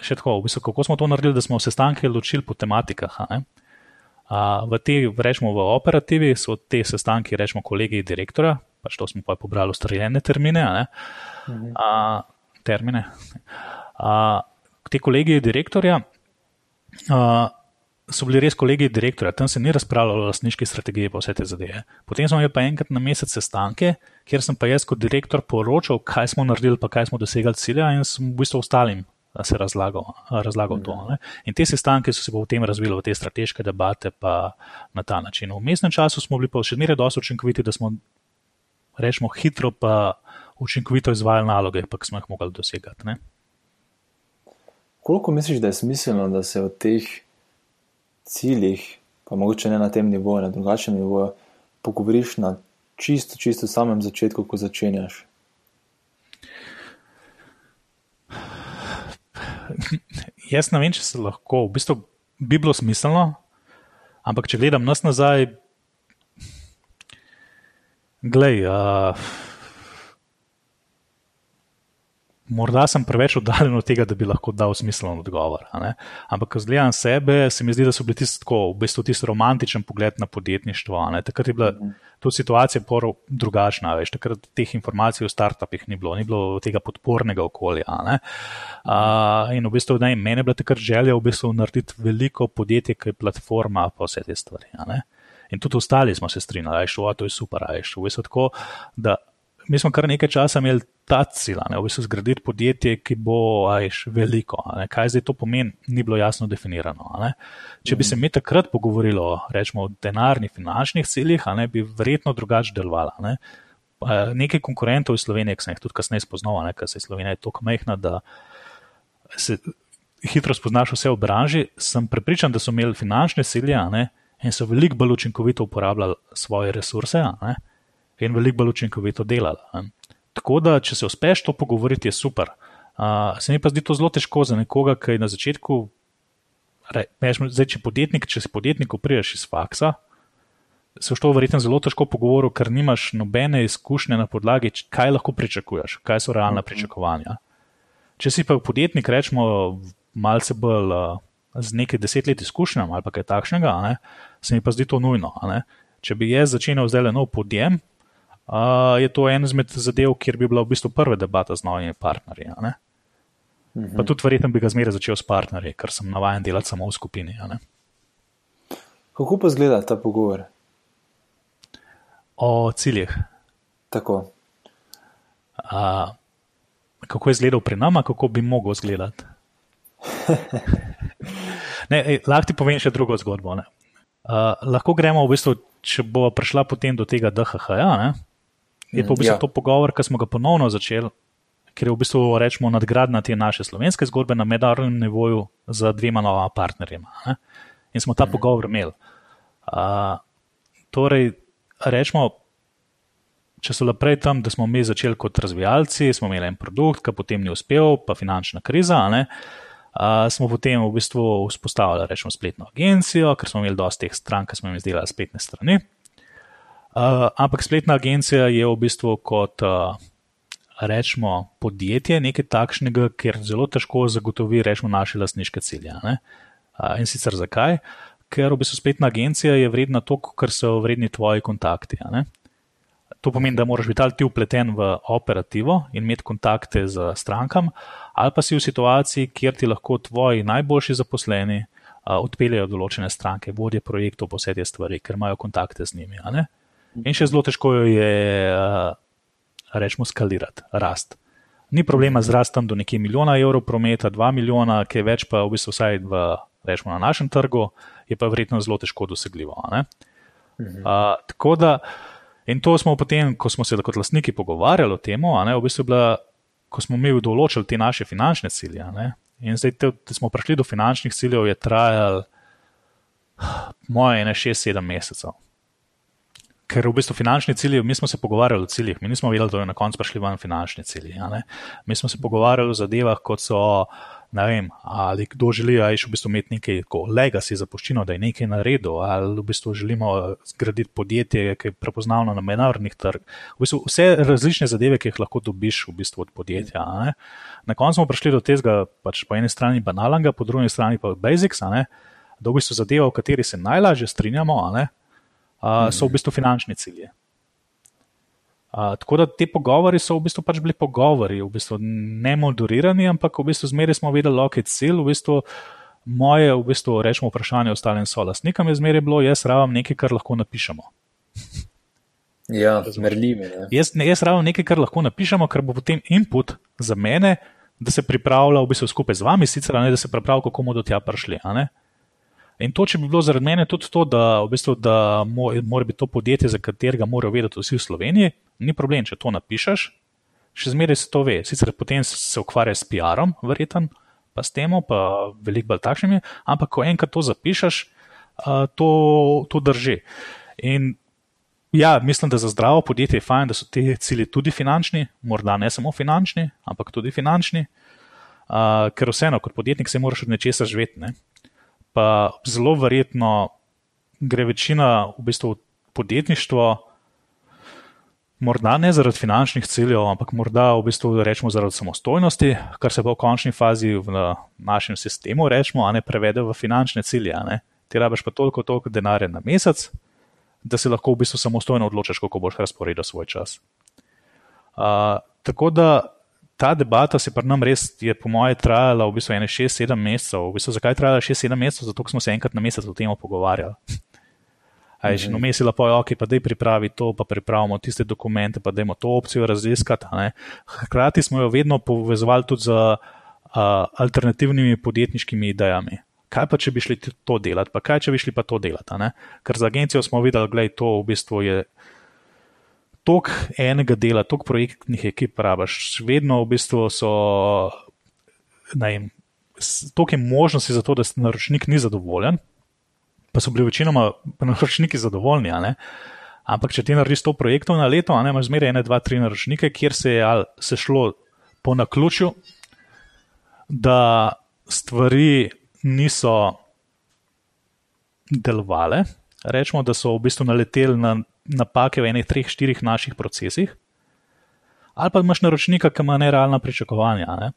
še tako, v bistvu, kako smo to naredili, da smo se stanke ločili po tematikah. Uh, v te, rečemo, v operativi so te sestanki, rečemo, kolegi direktora, pač to smo pa pobrali ustaljene termine. Mhm. Uh, termine. Uh, te kolegi direktorja uh, so bili res kolegi direktorja, tam se ni razpravljalo o lastniški strategiji, pa vse te zadeve. Potem smo imeli pa enkrat na mesec sestanke, kjer sem pa jaz kot direktor poročal, kaj smo naredili, pa kaj smo dosegali cilja in sem v bistvu ostalim. Se razlagal, razlagal to. Ne? In te sestanke so se potem razvile v te strateške debate, pa na ta način. V mestnem času smo bili pa še zmeraj dosto učinkoviti, da smo, rečemo, hitro pa učinkovito izvajali naloge, pa smo jih mogli dosegati. Ne? Koliko misliš, da je smiselno, da se o teh ciljih, pa mogoče ne na tem nivoju, na drugačnem nivoju, pogovoriš na čisto, čisto samem začetku, ko začenjaš? Jaz ne vem, če se lahko, v bistvu bi bilo smiselno, ampak če gledam nas nazaj, gledaj. Uh, morda sem preveč oddaljen od tega, da bi lahko dal smiselen odgovor. Ampak, ko gledam sebe, se mi zdi, da so bili tisti tako, v bistvu tisti romantičen pogled na podjetništvo. Takrat je bila -hmm. to situacija poro drugačna, veš, takrat teh informacij o startupih ni bilo, ni bilo tega podpornega okolja. Uh, in v bistvu ne, meni je bila takrat želja v bistvu narediti veliko podjetje, ki je platforma, pa vse te stvari. In tudi ostali smo se strinjali, da je šlo, to je super, da je šlo. V bistvu tako, da mi smo kar nekaj časa imeli ta cilj, v bistvu zgraditi podjetje, ki bo ajš veliko. Kaj zdaj to pomeni, ni bilo jasno definirano. Če bi se mi takrat pogovorili o, rečemo, denarnih, finančnih ciljih, ne, bi verjetno drugače delovala. Ne. Nekaj konkurentov iz Slovenije, ki sem jih tudi kasneje spoznal, ker se Slovenija je tako majhna, da se hitro spoznaš vse v branži, sem prepričan, da so imeli finančne cilje ne, in so veliko bolj učinkovito uporabljali svoje resurse. Ne in veliko bolj učinkovito delala. Tako da, če se uspeš to pogovoriti, je super. Uh, se mi pa zdi to zelo težko za nekoga, ki je na začetku, rečeš, zdaj, če, podjetnik, če si podjetnik, priješ iz faksa, se v to verjetno zelo težko pogovoriti, ker nimaš nobene izkušnje na podlagi, kaj lahko pričakuješ, kaj so realna mhm. pričakovanja. Če si pa podjetnik, rečemo, malce bolj uh, z nekaj deset let izkušnjami ali kaj takšnega, ne, se mi pa zdi to nujno. Če bi jaz začel zdaj le nov podjem, uh, je to en izmed zadev, kjer bi bila v bistvu prva debata z novimi partnerji. Uh -huh. Pa tudi verjetno bi ga zmeraj začel s partnerji, ker sem navaden delati samo v skupini. Kako pa zgleda ta pogovor? O ciljih. Tako. Uh, kako je izgledal pri nama, kako bi mogel izgledati? <laughs> ne, lahko ti povem še drugo zgodbo. Uh, lahko gremo v bistvu, če bo prišla potem do tega DHH. Je pa v bistvu ja. to pogovor, ki smo ga ponovno začeli, ker je v bistvu rečemo nadgradna te naše slovenske zgodbe na mednarodnem nivoju z dvema novima partnerjema. Ne? In smo ta mhm. pogovor imeli. Uh, torej, rečemo, če so naprej tam, da smo mi začeli kot razvijalci, smo imeli en produkt, ki potem ni uspel, pa finančna kriza. Uh, smo potem v bistvu vzpostavili, rečemo, spletno agencijo, ker smo imeli dosti teh stran, ki smo jim izdelali spletne strani. Uh, ampak spletna agencija je v bistvu kot, uh, rečemo, podjetje, nekaj takšnega, kjer zelo težko zagotovi, rečemo, naše lastniške cilje. Uh, in sicer zakaj? Ker v bistvu spletna agencija je vredna toliko, kar so vredni tvoji kontakti. To pomeni, da moraš biti ali ti upleten v operativo in imeti kontakte z strankami, ali pa si v situaciji, kjer ti lahko tvoji najboljši zaposleni uh, odpeljejo določene stranke, vodje projektov, vse te stvari, ker imajo kontakte z njimi. In še zelo težko jo je, uh, rečemo, skalirati, rast. Ni problema z rastom do nekje milijona evrov prometa, dva milijona, ki je več pa v bistvu vsaj v, rečemo, na našem trgu, je pa verjetno zelo težko dosegljivo. Uh, tako da. In to smo potem, ko smo se kot lastniki pogovarjali o tem, v bistvu bila, ko smo mi določili te naše finančne cilje. Ne? In zdaj, da smo prišli do finančnih ciljev, je trajalo moje ene 6-7 mesecev. Ker v bistvu finančni cilji, mi smo se pogovarjali o ciljih, mi nismo vedeli, da je na koncu prišli ven finančni cilji. Mi smo se pogovarjali o zadevah, kot so ne vem, ali kdo želi v bistvu imeti nekaj legacy zapuščino, da je nekaj naredil, ali v bistvu želimo zgraditi podjetje, ki je prepoznavno na mednarodnih trgih. V bistvu vse različne zadeve, ki jih lahko dobiš v bistvu od podjetja. Ne? Na koncu smo prišli do tega, pač po eni strani banalnega, po drugi strani pa basics, da v bistvu zadeva, v kateri se najlažje strinjamo, a, so v bistvu finančni cilji tako da te pogovori so v bistvu pač bili pogovori, v bistvu ne moderirani, ampak v bistvu zmeraj smo vedeli, je cilj. V bistvu moje, v bistvu rečemo, vprašanje ostalim solastnikom je zmeraj bilo, jaz rabim nekaj, kar lahko napišemo. <laughs> Ja, zmerljivi. Jaz, jaz rabim nekaj, kar lahko napišemo, kar bo potem input za mene, da se pripravlja v bistvu skupaj z vami, sicer ne da se pripravlja, kako bomo do tja prišli. In to, če bi bilo zaradi mene tudi to, da, v bistvu, da mora biti to podjetje, za katerega morajo vedeti vsi v Sloveniji, ni problem, če to napišeš, še zmeraj se to ve. Sicer potem se ukvarja s PR-om, verjeten, pa s tem, pa veliko bolj takšnimi, ampak ko enkrat to zapišeš, to, to drži. In ja, mislim, da za zdravo podjetje je fajn, da so ti cilji tudi finančni, morda ne samo finančni, ampak tudi finančni, ker vseeno, kot podjetnik, se moraš od nečesa živeti. Ne? Pa zelo verjetno gre večina v bistvu podjetništvo morda ne zaradi finančnih ciljev, ampak morda v bistvu rečemo zaradi samostojnosti, kar se pa v končni fazi v našem sistemu rečemo, a ne prevede v finančne cilje. Ti rabiš pa toliko, toliko denarja na mesec, da si lahko v bistvu samostojno odločiš, kako boš razporedil svoj čas. Uh, tako da ta debata se pri nam res, je po moje, trajala v bistvu 6-7 mesecev. V bistvu, zakaj je trajala 6-7 mesecev? Zato smo se enkrat na mesec o tem pogovarjali. <laughs> Aj, že no, mesila pa je, ok, pa da je pripravi to, pa pripravimo tiste dokumente, pa da je to opcijo raziskati. Hkrati smo jo vedno povezovali tudi z uh, alternativnimi podjetniškimi idejami. Kaj pa, če bi šli to delati, pa kaj, če bi šli pa to delati? Ker za agencijo smo videli, da je to v bistvu tok enega dela, tok projektnih ekip, praviš. Vedno v bistvu so. Toliko je možnosti za to, da naročnik ni zadovoljen, pa so bili večinoma <laughs> naročniki zadovoljni. Ampak, če ti narediš to projektov na leto, ne, imaš zmeraj ene, dva, tri naročnike, kjer se je se šlo po naključju, da stvari niso delovale. Rečemo, da so v bistvu naleteli na napake v enih, treh, štirih naših procesih ali pa imaš naročnika, ki ima nerealna pričakovanja. Ne?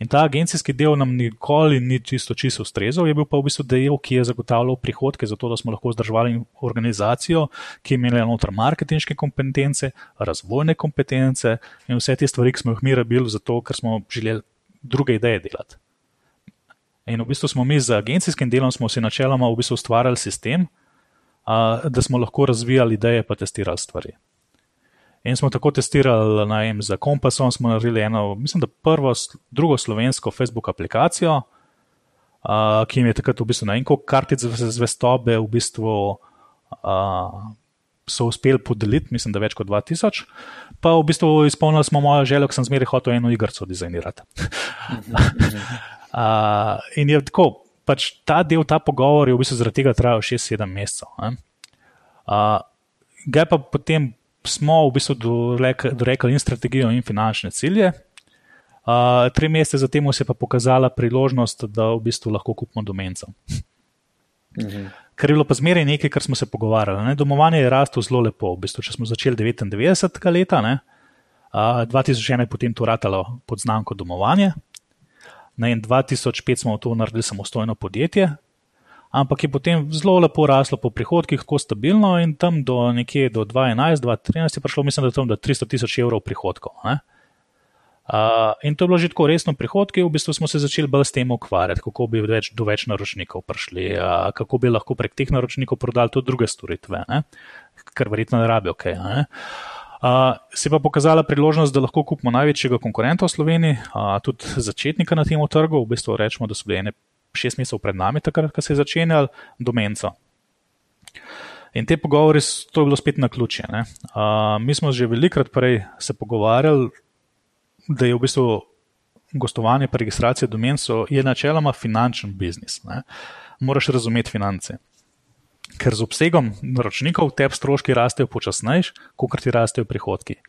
In ta agencijski del nam nikoli ni čisto čisto ustrezal, je bil pa v bistvu del, ki je zagotavljal prihodke, zato da smo lahko vzdrževali organizacijo, ki je imela noter marketinške kompetence, razvojne kompetence in vse te stvari, ki smo jih mi rabili, zato ker smo želeli druge ideje delati. In v bistvu smo mi z agencijskim delom si načeloma v bistvu ustvarjali sistem, da smo lahko razvijali ideje in testirali stvari. In smo tako testirali, najem za Kompasom, smo naredili eno, mislim, da prvo, drugo slovensko Facebook aplikacijo, uh, ki jim je takrat v bistvu na enko kartic zvestobe v bistvu uh, so uspeli podeliti, mislim, da več kot 2000. Pa v bistvu izpolnili smo mojo željo, ker sem zmeraj hotel eno igrico dizajnirati. <laughs> uh, in je tako, pač ta del, ta pogovor je v bistvu zaradi tega trajal 6-7 mesecev. Uh, ga pa potem smo v bistvu dorekli in strategijo, in finančne cilje. Uh, tri mesece zatem se je pa pokazala priložnost, da v bistvu lahko kupimo domenco. Mhm. Ker je bilo pa zmeraj nekaj, kar smo se pogovarjali. Ne? Domovanje je raslo zelo lepo. V bistvu, če smo začeli 99. leta, ne? uh, 2001 je potem to ratalo pod znamko domovanje, ne? in 2005 smo to naredili samostojno podjetje, ampak je potem zelo lepo raslo po prihodkih, tako stabilno in tam do nekje do 2011, 2013 je prišlo, mislim, da tam do 300 tisoč evrov prihodkov. Uh, in to je bilo že tako resno prihodki, v bistvu smo se začeli bolj s tem ukvarjati, kako bi več, do več naročnikov prišli, uh, kako bi lahko prek teh naročnikov prodali tudi druge storitve, ne? kar verjetno ne rabijo. Okay, ne? Uh, se pa pokazala priložnost, da lahko kupimo največjega konkurenta v Sloveniji, uh, tudi začetnika na tem trgu. V bistvu rečemo, da so bili ene šest mesecev pred nami, takrat, ko se je začenjal domenco. In te pogovori, to je bilo spet na ključje. Uh, mi smo že velikrat prej se pogovarjali, da je v bistvu gostovanje pa registracija domenco je načeloma finančen biznis. Ne? Moraš razumeti finance. Ker z obsegom naročnikov te stroški rastejo počasneje, kot ti rastejo prihodki.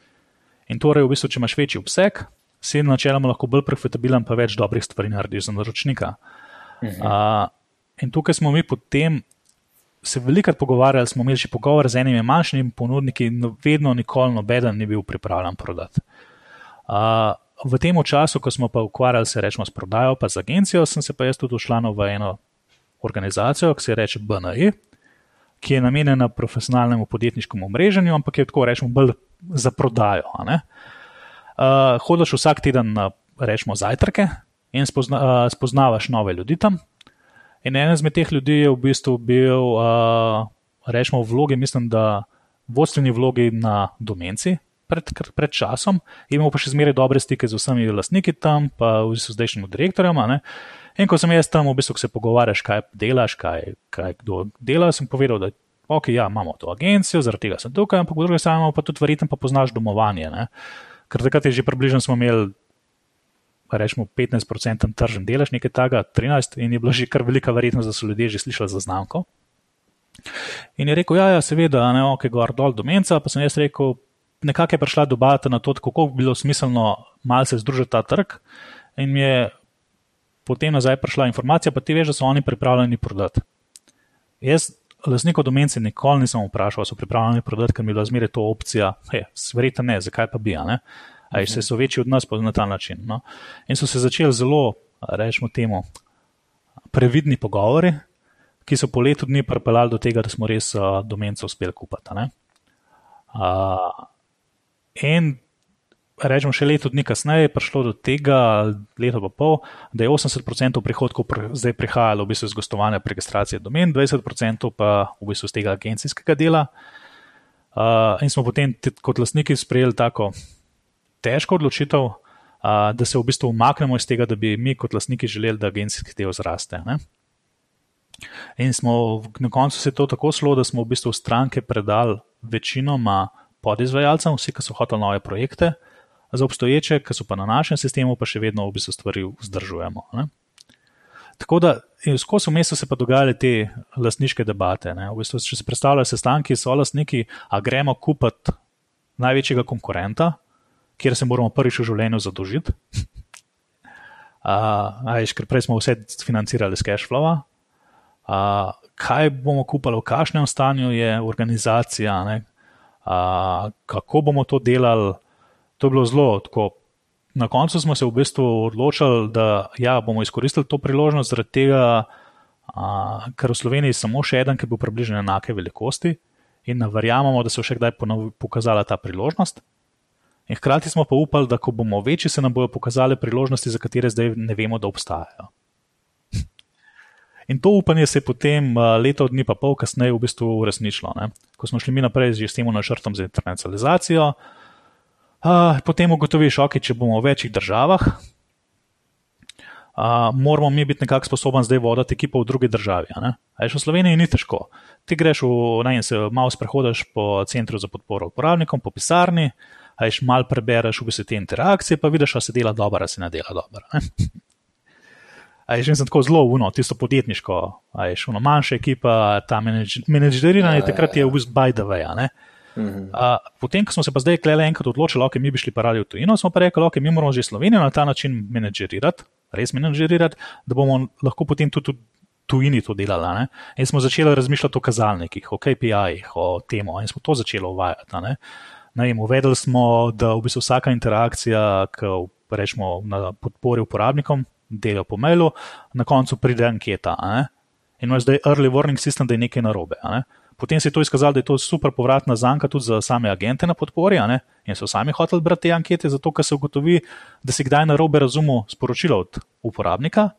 In torej, v bistvu, če imaš večji obseg, si načeloma lahko bolj profitabilen, pa več dobrih stvari narediš za naročnika. Uh, Uh, in tukaj smo mi potem se velikokrat pogovarjali, smo imeli že pogovor z enimi manjšimi ponudniki, no vedno, nikoli noben ni bil pripravljen prodati. Uh, v tem času, ko smo pa ukvarjali se rečemo s prodajo, pa z agencijo, sem se pa jaz tudi ušlanil v eno organizacijo, ki se reče BNI, ki je namenjena profesionalnemu podjetniškemu mreženju, ampak je tako rečemo bolj za prodajo. Uh, hodiš vsak teden na rečemo zajtrke, in spozna, uh, spoznavaš nove ljudi tam. In en izmed teh ljudi je v bistvu bil, uh, rečemo, v vlogi, mislim, da vodstveni vlogi na domenci pred, pred časom, imel pa še zmeraj dobre stike z vsemi lastniki tam, pa v bistvu zdajšnjim direktorjem. In ko sem jaz tam, v bistvu se pogovarjaš, kaj delaš, kaj, kaj kdo dela, sem povedal, da ok, ja, imamo to agencijo, zaradi tega sem tukaj, ampak po drugi strani pa tudi verjetno pa poznaš domovanje. Ne? Ker takrat je že približno smo imeli rečemo, 15% tržen delež, nekaj takega, 13%, in je bila že kar velika verjetnost, da so ljudje že slišali za znamko. In je rekel, ja, ja seveda, ne, ok, gor dol do menca, pa sem jaz rekel, nekako je prišla debata na to, kako bi bilo smiselno malce združiti ta trg, in mi je potem nazaj prišla informacija, pa ti veš, da so oni pripravljeni prodati. Jaz, lasnikov domence, nikoli nisem vprašal, so pripravljeni prodati, ker mi je bila zmeraj to opcija, hej, verjetno ne, zakaj pa bi, ne. Ali se so večji od nas na ta način. No? In so se začeli zelo, rečemo temu, previdni pogovori, ki so po letu dni pripeljali do tega, da smo res uh, domenco uspeli kupiti. Uh, in rečemo, še leto dni kasneje je prišlo do tega, leto pa pol, da je 80% prihodkov pr zdaj prihajalo v bistvu iz gostovanja pri registraciji domen, 20% pa v bistvu iz tega agencijskega dela. Uh, in smo potem kot lastniki sprejeli tako težko odločitev, da se v bistvu umaknemo iz tega, da bi mi kot lastniki želeli, da agencijski del zraste. Ne? In smo na koncu se to tako slo, da smo v bistvu stranke predali večinoma podizvajalcem, vsi, ki so hoteli nove projekte, za obstoječe, ki so pa na našem sistemu, pa še vedno v bistvu stvari vzdržujemo. Ne? Tako da, skozi vmes so se pa dogajale te lastniške debate. V bistvu, če se predstavljajo sestanki, so lastniki, a gremo kupiti največjega konkurenta, kjer se moramo prvič v življenju zadolžiti. Uh, ker prej smo vse financirali z cashflow. Uh, kaj bomo kupili, v kakšnem stanju je organizacija, uh, kako bomo to delali. To je bilo zelo tako. Na koncu smo se v bistvu odločili, da ja, bomo izkoristili to priložnost, zaradi tega, uh, ker v Sloveniji je samo še eden, ki bo približno enake velikosti in verjamemo, da se bo še kdaj pokazala ta priložnost. In hkrati smo pa upali, da ko bomo večji, se nam bodo pokazale priložnosti, za katere zdaj ne vemo, da obstajajo. In to upanje se je potem leto dni, pa pol kasneje, v bistvu uresničilo. Ne? Ko smo šli mi naprej z tem načrtom za internacionalizacijo, uh, potem ugotoviš, ok, če bomo v večjih državah, uh, moramo mi biti nekako sposobni zdaj voditi ekipo v drugi državi. Aj v Sloveniji ni težko. Ti greš v naj in se malo sprehodiš po centru za podporo uporabnikom, po pisarni ajš mal prebereš v bistvu te interakcije, pa vidiš, da se dela dobro, ali se ne dela dobro. Ajš, jaz sem tako zelo uno, tisto podjetniško, ajš, uno manjša ekipa, ta menedžeriranje, takrat je v bistvu by the way. Ne? Uh, potem, ko smo se pa zdaj klele enkrat odločili, okay, mi bi šli parali v tujino, smo pa rekli, okay, mi moramo že Slovenijo na ta način menedžerirati, res menedžerirati, da bomo lahko potem tudi tujini to delali. Ne? In smo začeli razmišljati o kazalnikih, o KPI-jih, o tem, in smo to začeli uvajati. Ne? Ne, uvedli smo, da v bistvu vsaka interakcija, ki rečemo na podpori uporabnikom, dela po mailu, na koncu pride anketa. In imaš zdaj early warning system, da je nekaj narobe. Ne? Potem se je to izkazalo, da je to super povratna zanka tudi za same agente na podpori, in so sami hoteli brati te ankete, zato ker se ugotovi, da si kdaj na robe razumel sporočilo od uporabnika.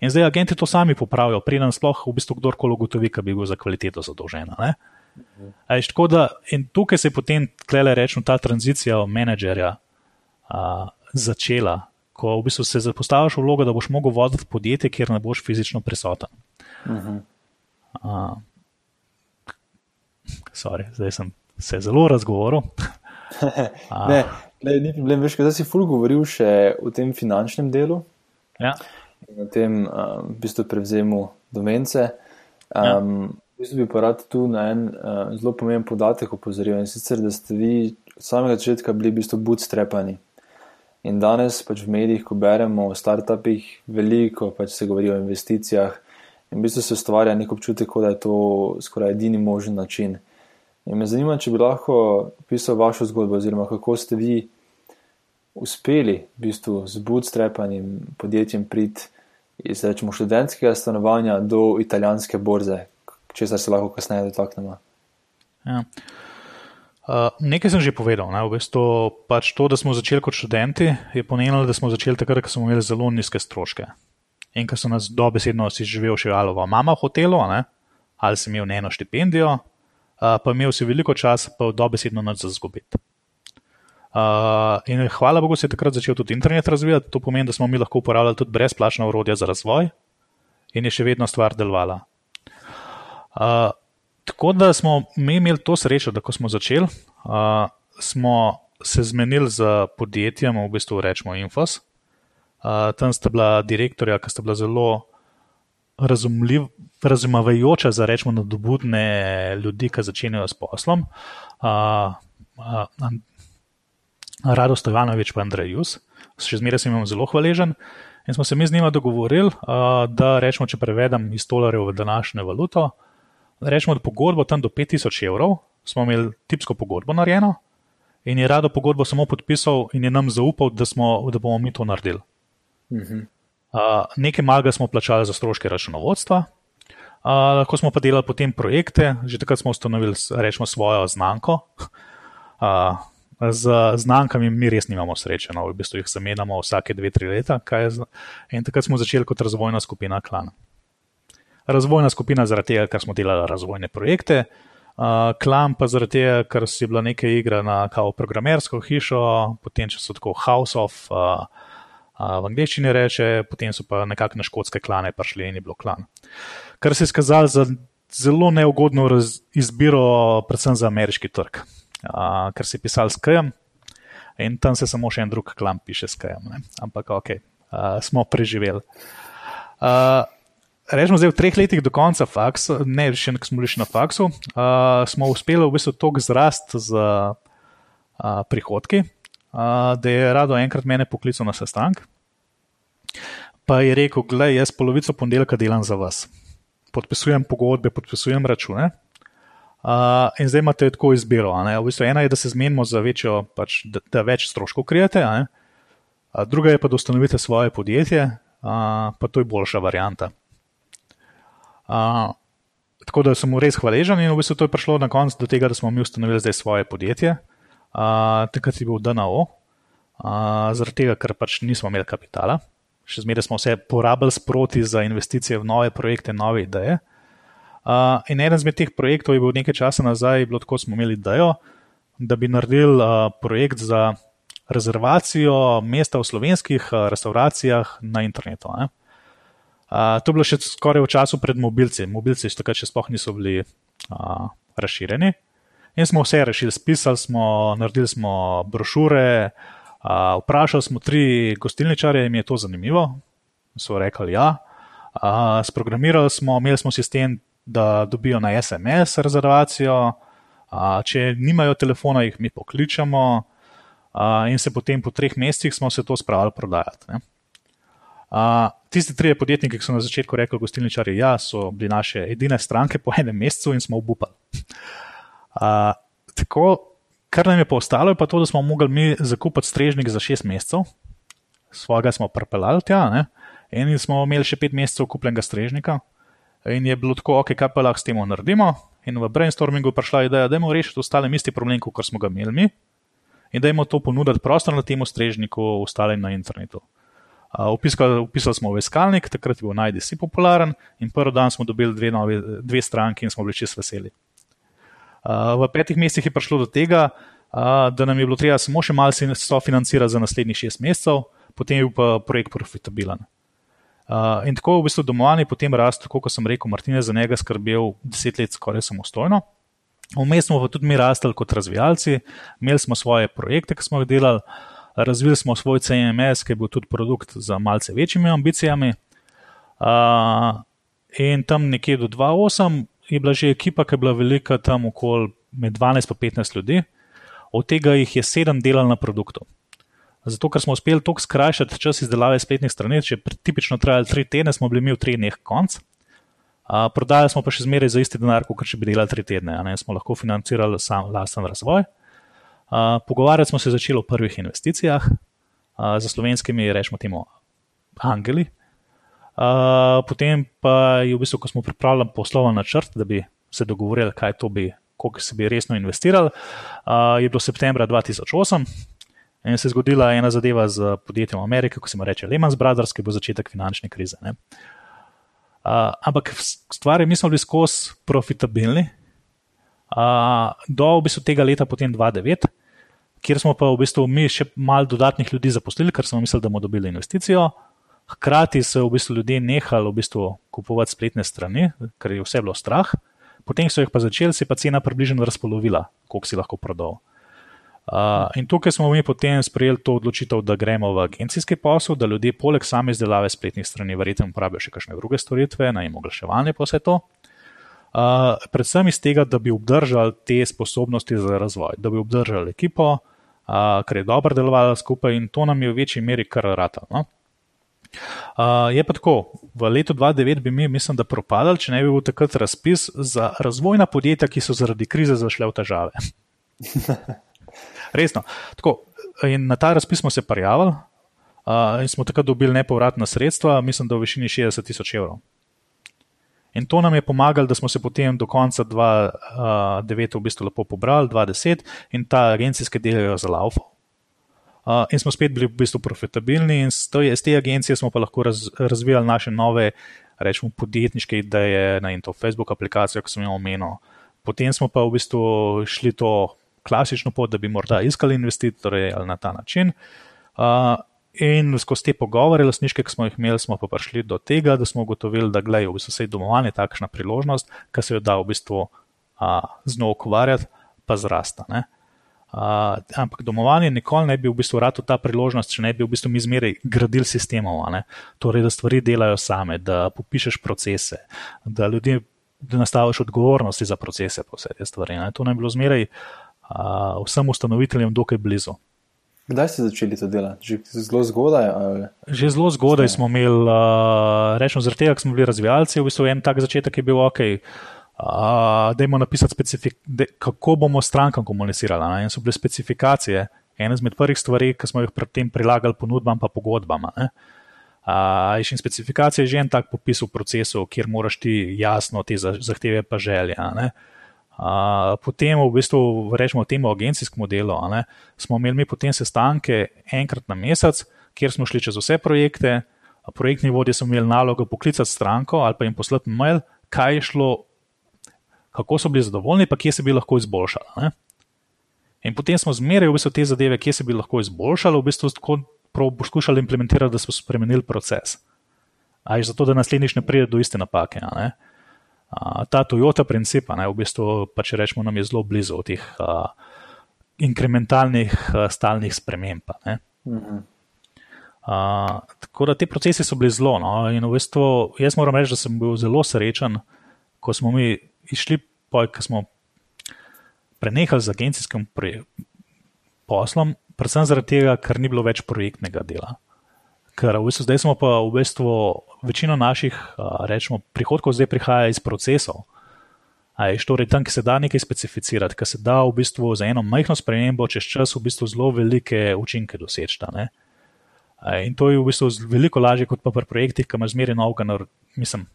In zdaj agenti to sami popravijo, preden sploh v bistvu kdorkoli ugotovi, da bi bil za kvaliteto zadolžen. Mhm. In tukaj se je potem, klele rečemo, ta tranzicija menedžerja a, začela, ko v bistvu se zapostaviš v vlogo, da boš mogel voditi podjetje, kjer ne boš fizično prisoten. Uh -huh. Sorry, zdaj sem se zelo razgovoril. <laughs> ne, ne, ni problem, veš, da si ful govoril še o tem finančnem delu. Ja. Na tem um, v bistvu prevzemu domence. Um, ja. V bistvu bi pa rad tu na en uh, zelo pomemben podatek opozoril in sicer, da ste vi od samega začetka bili v bistvu bootstrapani. In danes pač v medijih, ko beremo o startupih, veliko pač se govori o investicijah in v bistvu se ustvarja nek občutek, da je to skoraj edini možen način. In me zanima, če bi lahko opisal vašo zgodbo, oziroma kako ste vi uspeli v bistvu z bootstrapanim podjetjem priti iz rečemo, študentskega stanovanja do italijanske borze, česar se lahko kasneje dotaknemo. Ja. Uh, nekaj sem že povedal. Ne? V bistvu pač to, da smo začeli kot študenti, je pomenilo, da smo začeli takrat, ko smo imeli zelo nizke stroške. In ko so nas dobesedno si živeli še alova mama v hotelu, ne? ali si imel eno štipendijo, pa imel si veliko časa, pa dobesedno noč za zgubiti. Uh, in hvala Bogu, se je takrat začel tudi internet razvijati, to pomeni, da smo mi lahko uporabljali tudi brezplačna urodja za razvoj in je še vedno stvar delovala. Uh, tako da smo mi imeli to srečo, da ko smo začeli, uh, smo se zmenili z podjetjem, v bistvu rečemo Infos. Uh, tam sta bila direktorja, ki sta bila zelo razumljiv, razumevajoča za rečemo nadobudne ljudi, ki začenjajo s poslom. Uh, uh, Rado Stojanovič pa Andrej Jus, še zmeraj sem jim zelo hvaležen. In smo se mi z njima dogovorili, uh, da rečemo, če prevedem iz dolarjev v današnjo valuto, da rečemo, da pogodbo tam do 5000 evrov, smo imeli tipsko pogodbo narejeno in je rado pogodbo samo podpisal in je nam zaupal, da, smo, da bomo mi to naredili. Uh, nekaj malega smo plačali za stroške računovodstva, uh, lahko smo pa delali potem projekte, že takrat smo ustanovili, rečemo, svojo znamko. Uh, z znamkami mi res nimamo sreče, no, v bistvu jih zamenjamo vsake dve, tri leta. In takrat smo začeli kot razvojna skupina Klan. Razvojna skupina zaradi tega, ker smo delali razvojne projekte, uh, Klan pa zaradi tega, ker si bila nekaj igra na kao programersko hišo, potem če so tako House of. Uh, v angleščini reče, potem so pa nekako na škotske klane prišli in je bilo klan. Kar se je skazalo za zelo neugodno izbiro, predvsem za ameriški trg, a, ker je pisal s KM in tam se samo še en drug klan piše s KM. Ne? Ampak ok, a, smo preživeli. A, Rečemo, da v treh letih do konca faksa, ne še nekaj smo bili na faksu, uh, smo uspeli v bistvu tok zrast z uh, prihodki, da je rado enkrat mene poklical na sestanek. Pa je rekel, gledaj, jaz polovico ponedeljka delam za vas. Podpisujem pogodbe, podpisujem račune. Uh, in zdaj imate tako izbiro. V bistvu ena je, da se zmenimo za večjo, pač, da, da več stroškov krijete, uh, druga je pa, da ustanovite svoje podjetje, uh, pa to je boljša varianta. Uh, tako da sem mu res hvaležen in v bistvu to je prišlo na koncu do tega, da smo mi ustanovili zdaj svoje podjetje takrat je bil DNO, uh, zaradi tega, ker pač nismo imeli kapitala, še zmeraj smo vse porabili sproti za investicije v nove projekte, nove ideje. Uh, in eden izmed teh projektov je bil nekaj časa nazaj, bilo tako, smo imeli idejo, da bi naredili uh, projekt za rezervacijo mesta v slovenskih uh, restauracijah na internetu. Uh, to je bilo še skoraj v času pred mobilci. Mobilci še takrat še sploh niso bili uh, razširjeni. In smo vse rešili, spisali smo, naredili smo brošure, uh, vprašali smo tri gostilničare, jim je to zanimivo. So rekli, ja. Uh, sprogramirali smo, imeli smo sistem, da dobijo na SMS rezervacijo, uh, če nimajo telefona, jih mi pokličemo, uh, in se potem po treh mesecih smo se to spravili prodajati. Uh, tisti tri podjetniki, ki so na začetku rekli, gostilničari, ja, so bili naše edine stranke po enem mesecu in smo obupali. Uh, tako, kar nam je pa ostalo, je pa to, da smo mogli mi zakupiti strežnik za šest mesecev, svojega smo prepeljali tja, ne? in smo imeli še pet mesecev kupljenega strežnika. In je bilo tako, ok, kaj pa lahko s tem naredimo. In v brainstormingu je prišla ideja, da je moramo rešiti ostale isti problem, kot smo ga imeli mi, in da jim to ponuditi prostor na tem strežniku, ostale na internetu. Upisali, upisali smo v iskalnik, takrat je bil najdesi popularen, in prvi dan smo dobili dve, novi, dve stranki in smo bili čest veseli. V petih mesecih je prišlo do tega, da nam je bilo treba samo še malce sofinancirati za naslednjih šest mesecev, potem je bil pa projekt profitabilen. Uh, in tako v bistvu domovanje potem raste, kot sem rekel, Martin je za njega skrbel deset let skoraj samostojno. Vmes smo pa tudi mi rastli kot razvijalci, imeli smo svoje projekte, ki smo jih delali, razvili smo svoj CMS, ki je bil tudi produkt z malce večjimi ambicijami. Uh, in tam nekje do 2-8 je bila že ekipa, ki je bila velika, tam okoli med 12 in 15 ljudi, od tega jih je 7 delali na produktu. Zato, ker smo uspeli tako skrajšati čas izdelave spletnih strani, če je tipično trajalo tri tedne, smo bili mi v treh dneh konc. Uh, prodajali smo pa še zmeraj za isti denar, kot če bi delali tri tedne, ne smo lahko financirali sam lasten razvoj. Uh, pogovarjati smo se začeli o prvih investicijah, uh, za slovenskimi, rečemo temu, angeli. Potem pa je v bistvu, ko smo pripravljali poslovni načrt, da bi se dogovorili, kaj to bi, koliko se bi resno investirali, uh, je bilo septembra 2008. In se je zgodila ena zadeva z podjetjem Amerike, ko se mu reče Lehman Brothers, ki bo začetek finančne krize. Uh, ampak stvari mi smo bili skozi profitabilni, uh, do v bistvu tega leta, potem 2009, kjer smo pa v bistvu mi še malo dodatnih ljudi zaposlili, ker smo mislili, da bomo dobili investicijo. Hkrati so v bistvu ljudje nehali v bistvu kupovati spletne strani, ker je vse bilo strah, potem so jih pa začeli, se pa cena približno razpolovila, koliko si lahko prodal. Uh, in tukaj smo mi potem sprejeli to odločitev, da gremo v agencijski posel, da ljudje poleg same izdelave spletnih strani verjetno uporabljajo še kakšne druge storitve, naj jim oglaševanje pa vse to. Uh, predvsem iz tega, da bi obdržali te sposobnosti za razvoj, da bi obdržali ekipo, uh, ker je dobro delovala skupaj in to nam je v večji meri kar rata. No? Uh, je pa tako, v letu 2009 bi mi, mislim, da propadali, če ne bi bil takrat razpis za razvojna podjetja, ki so zaradi krize zašle v težave. <laughs> Resno. Tako, na ta razpis smo se prijavili uh, in smo takrat dobili nepovratna sredstva, mislim, da v višini 60 tisoč evrov. In to nam je pomagalo, da smo se potem do konca 2009 v bistvu lepo pobrali, 2010 in ta agencijske delajo za laufo. Uh, in smo spet bili v bistvu profitabilni, in z te agencije smo pa lahko raz, razvijali naše nove, rečemo, podjetniške ideje na in to Facebook aplikacijo, ki sem jo omenil. Potem smo pa v bistvu šli to klasično pot, da bi morda iskali investitorje ali na ta način. Uh, in skozi te pogovore, lasniške, ki smo jih imeli, smo pa prišli do tega, da smo ugotovili, da gledajo v bistvu vse domovanje takšna priložnost, ki se jo da v bistvu uh, z njo ukvarjati, pa zrasta. Ne? Uh, ampak domovanje nikoli ne bi v bistvu rado ta priložnost, če ne bi v bistvu mi zmeraj gradili sistemov. Torej, da stvari delajo same, da popišeš procese, da ljudje. Da nastaviš odgovornosti za procese, pa vse te stvari. Ne? To naj bi bilo zmeraj uh, vsem ustanoviteljem dokaj blizu. Kdaj ste začeli to delati? Že zelo zgodaj? Ali? Že zelo zgodaj smo imeli, uh, rečemo, zaradi tega, ker smo bili razvijalci, v bistvu en tak začetek je bil ok. Uh, Dajmo napisati, de, kako bomo strankam komunicirali. Ne? In so bile specifikacije, ena izmed prvih stvari, ki smo jih predtem prilagali ponudbam in pogodbam. Uh, in specifikacija je že en tak popis v procesu, kjer moraš ti jasno te zahteve pa želje. Uh, potem, v bistvu, rečemo temu agencijskemu delu, ne, smo imeli mi potem sestanke enkrat na mesec, kjer smo šli čez vse projekte. Projektni vodje so imeli nalogo poklicati stranko ali pa jim poslati mail, kaj je šlo, kako so bili zadovoljni, pa kje se bi lahko izboljšali. Ne. In potem smo zmeraj v bistvu te zadeve, kje se bi lahko izboljšali, v bistvu poskušali implementirati, da smo spremenili proces. Ali zato, da naslednjič ne pride do iste napake. Ne ta Toyota princip, ne, v bistvu, pa če rečemo, nam je zelo blizu teh uh, inkrementalnih, uh, stalnih sprememb. Uh, tako da ti procesi so bili zelo. No, in v bistvu, jaz moram reči, da sem bil zelo srečen, ko smo mi išli, ko smo prenehali z agencijskim poslom, predvsem zaradi tega, ker ni bilo več projektnega dela. Ker v bistvu, zdaj smo pa v bistvu večino naših rečemo, prihodkov zdaj prihaja iz procesov. Ajš, torej, tam, ki se da nekaj specificirati, ki se da v bistvu za eno majhno spremembo čez čas v bistvu zelo velike učinke doseči. In to je v bistvu veliko lažje kot pa pri projektih, ki imaš zmeraj novega, mislim,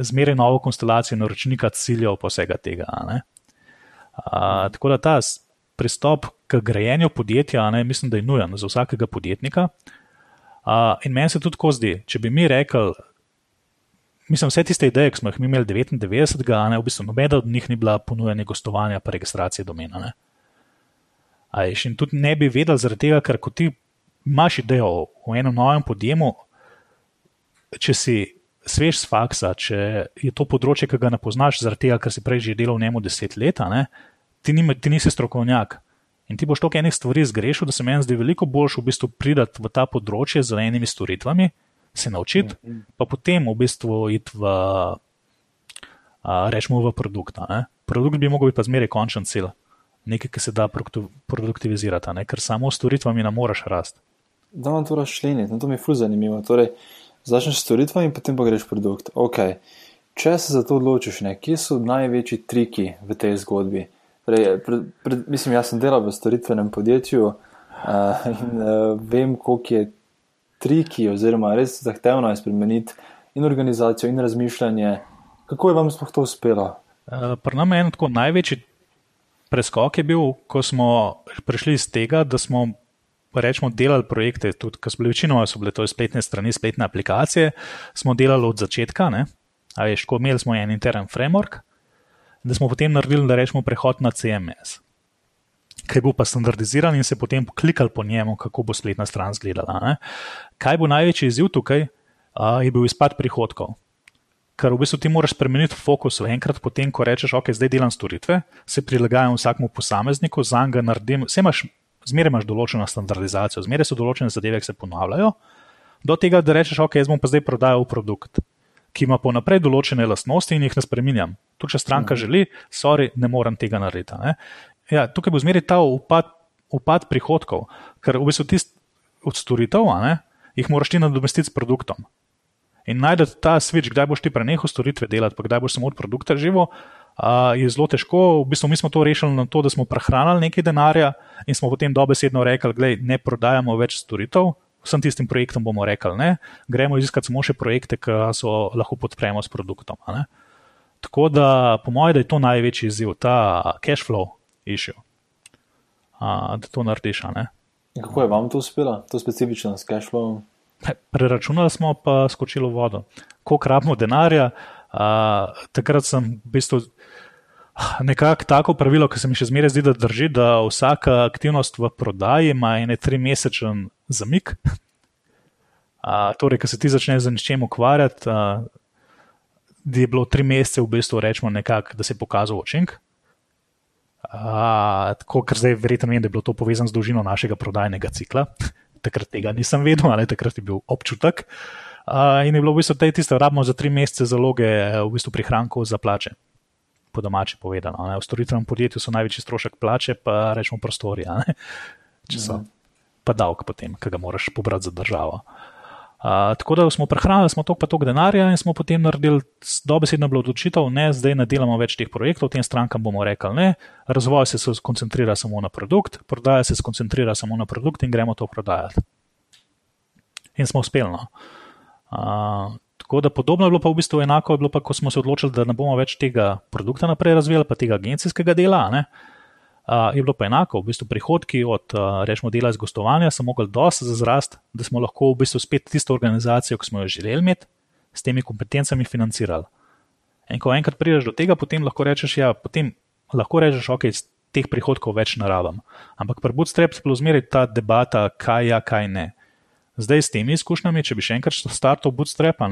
zmeraj novo konstelacijo naročnika, ciljev pa vsega tega. A, tako da ta pristop k grajenju podjetja, ne, mislim, da je nujen za vsakega podjetnika. A, in meni se tudi tako zdi, če bi mi rekli, mislim, vse tiste ideje, ki smo jih imeli 99, ne, v bistvu nobena od njih ni bila ponujena gostovanja pa registracije domena. Ne. A, in tudi ne bi vedel, zaradi tega, ker ko ti imaš idejo o enem novem podjemu, če si svež z faksa, če je to področje, ki ga ne poznaš, zaradi tega, ker si prej že delal v njemu deset let, ne, ti, ni, ti nisi strokovnjak. In ti boš toliko enih stvari zgrešil, da se meni zdi veliko boljš v bistvu pridati v ta področje z enimi storitvami, se naučiti, pa potem v bistvu iti v, rečemo, v produkt. Ne. Produkt bi mogel biti pa zmeraj končen cilj, nekaj, ki se da produktivizirati, ne, ker samo s storitvami ne moreš rasti da vam to razšleniti. To mi je fuz zanimivo. Torej, začneš s storitvami in potem pa greš produkt. Okay. Če se za to odločiš, ne, kje so največji triki v tej zgodbi? Torej, pred, pred, mislim, jaz sem delal v storitvenem podjetju uh, in uh, vem, koliko je triki, oziroma res zahtevno je spremeniti in organizacijo, in razmišljanje. Kako je vam sploh to uspelo? Uh, Pri nam je en tako največji preskok je bil, ko smo prišli iz tega, da smo rečemo, delali projekte, tudi ko so bile večinoma so bile to spletne strani, spletne aplikacije, smo delali od začetka. Veš, ko imeli smo en intern framework, da smo potem naredili, da rečemo, prehod na CMS, je bil pa standardiziran in se potem klikali po njemu, kako bo spletna stran izgledala. Ne? Kaj bo največji izziv tukaj, a, je bil izpad prihodkov. Ker v bistvu ti moraš spremeniti fokus. Enkrat potem, ko rečeš, ok, zdaj delam storitve, se prilagajam vsakmu posamezniku, za njega naredim, vse imaš zmeraj imaš določeno standardizacijo, zmeraj so določene zadeve, ki se ponavljajo, do tega, da rečeš, ok, jaz bom pa zdaj prodajal produkt, ki ima ponaprej določene lastnosti in jih ne spremenjam. Tu, če stranka mhm. želi, sorry, ne morem tega narediti. Ja, tukaj bo zmeraj ta upad, upad prihodkov, ker v bistvu tist od storitev, ne, jih moraš ti nadomestiti s produktom. In najdete ta switch, kdaj boš ti prenehal storitve delati, pa kdaj boš samo od produkta živel je zelo težko. V bistvu mi smo to rešili na to, da smo prehranili nekaj denarja in smo potem dobesedno rekli, da ne prodajamo več storitev. Vsem tistim projektom bomo rekli, ne, gremo iskati samo še projekte, ki so lahko podpremo s produktom. Tako da, po mojem, je to največji izziv, ta cash flow issue, a, da to narediš. Kako je vam to uspelo, to specifično s cash flowom? Preračunali smo pa skočilo vodo. Koliko rabimo denarja, uh, takrat sem v bistvu nekako tako pravilo, ki se mi še zmeraj zdi, da drži, da vsaka aktivnost v prodaji ima ene tri mesečen zamik. A, torej, ko se ti začneš z nečem ukvarjati, a, je bilo tri mesece v bistvu rečemo nekako, da se je pokazal učink. Tako, ker zdaj verjetno vem, da je bilo to povezano z dolžino našega prodajnega cikla. <laughs> takrat tega nisem vedel, ali takrat je bil občutek. A, in je bilo v bistvu tisto, rabimo za tri mesece zaloge v bistvu prihrankov za plače po domači povedano. Ne. V storitvenem podjetju so največji strošek plače, pa rečemo prostori, so mhm. pa davek potem, ki ga moraš pobrati za državo. Uh, tako da smo prehranili, smo toliko pa toliko denarja in smo potem naredili dobesedno odločitev, ne, zdaj ne delamo več teh projektov, tem strankam bomo rekli ne, razvoj se skoncentrira samo na produkt, prodaja se skoncentrira samo na produkt in gremo to prodajati. In smo uspeli. No. Uh, Tako da podobno je bilo pa v bistvu enako, bilo pa, ko smo se odločili, da ne bomo več tega produkta naprej razvijali, pa tega agencijskega dela. Uh, je bilo pa enako, v bistvu prihodki od uh, rečemo dela iz gostovanja so mogli dosti zazrast, da smo lahko v bistvu spet tisto organizacijo, ki smo jo želeli imeti, s temi kompetencami financirali. In ko enkrat prideš do tega, potem lahko rečeš, ja, potem lahko rečeš, ok, iz teh prihodkov več narabam. Ampak pri Bootstraps je bilo zmeraj ta debata, kaj ja, kaj ne. Zdaj s temi izkušnjami, če bi še enkrat startal Bootstrap,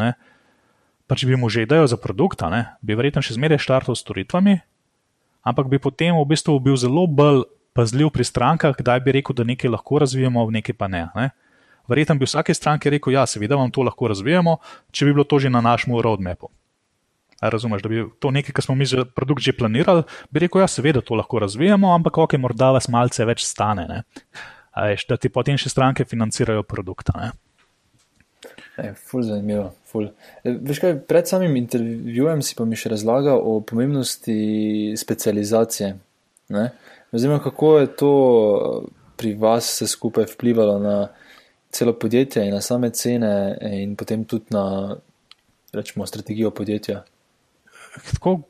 pa če bi mu že idejo za produkt, bi verjetno še zmeraj startal s storitvami, ampak bi potem v bistvu bil zelo bolj pazljiv pri strankah, kdaj bi rekel, da nekaj lahko razvijamo, v nekaj pa ne. ne? Verjetno bi vsake stranke rekel, ja, seveda vam to lahko razvijamo, če bi bilo to že na našem roadmapu. Razumeš, da bi to nekaj, kar smo mi za produkt že planirali, bi rekel, ja, seveda to lahko razvijamo, ampak ok, morda vas malce več stane. Veš, da ti potem še stranke financirajo produkta. Ne? Je, ful zanimivo. Ful. E, veš kaj, pred samim intervjujem si pa mi še razlagal o pomembnosti specializacije. Zanima me, kako je to pri vas vse skupaj vplivalo na celo podjetje in na same cene in potem tudi na, rečemo, strategijo podjetja tako,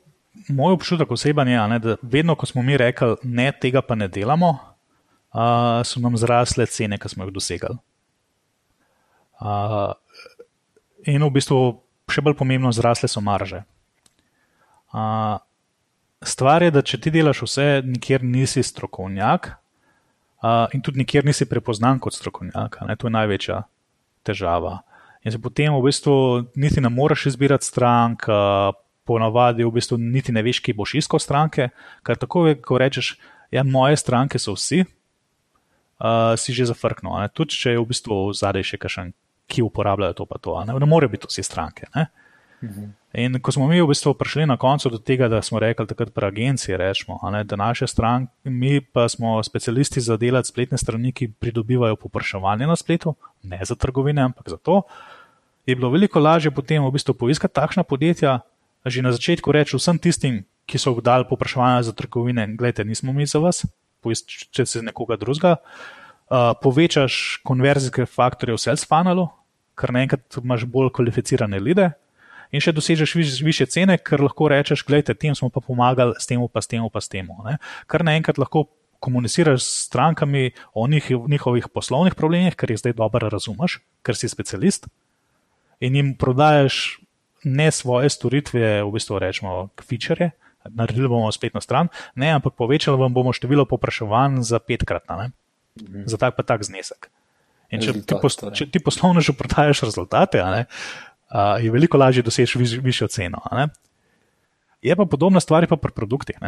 moj občutek oseben je, ne, da vedno, ko smo mi rekli, ne, tega pa ne delamo, uh, so nam zrasle cene, ki smo jih dosegali. Uh, in v bistvu še bolj pomembno, zrasle so marže. Uh, stvar je, da če ti delaš vse, nikjer nisi strokovnjak uh, in tudi nikjer nisi prepoznan kot strokovnjak, ne, to je največja težava. In se potem v bistvu niti ne moreš izbirati strank, uh, ponavadi v bistvu niti ne veš, ki boš iskal stranke, ker tako je, ko rečeš, ja, moje stranke so vsi, uh, si že zafrknil. Tudi če je v bistvu zadaj še kakšen, ki uporabljajo to, pa to, ne, ne more biti vsi stranke. Ne? Mhm. In ko smo mi v bistvu prišli na koncu do tega, da smo rekli, takrat pri agenciji, rečemo, ne, da naše stranke, mi pa smo specialisti za delati spletne strani, ki pridobivajo popraševanje na spletu, ne za trgovine, ampak za to, je bilo veliko lažje potem v bistvu poiskati takšna podjetja, že na začetku reči vsem tistim, ki so dali popraševanje za trgovine, gledajte, nismo mi za vas, če se nekoga drugega. Uh, povečaš konverzijske faktorje v sales funnelu, ker naenkrat imaš bolj kvalificirane lide, in še dosežeš viš, više cene, ker lahko rečeš, gledajte, tem smo pa pomagali, s tem, pa s tem, pa s tem. Ker naenkrat lahko komuniciraš s strankami o njih, njihovih poslovnih problemih, ker jih zdaj dobro razumeš, ker si specialist, in jim prodajaš ne svoje storitve, v bistvu rečemo, feature, naredili bomo spletno stran, ne, ampak povečali vam bomo število popraševanj za petkrat, ne, mhm. za tak pa tak znesek. In če ti, pos, če ti poslovno že prodajaš rezultate, ne, a, je veliko lažje doseči viš, višjo ceno. Je pa podobna stvar pa pri produktih.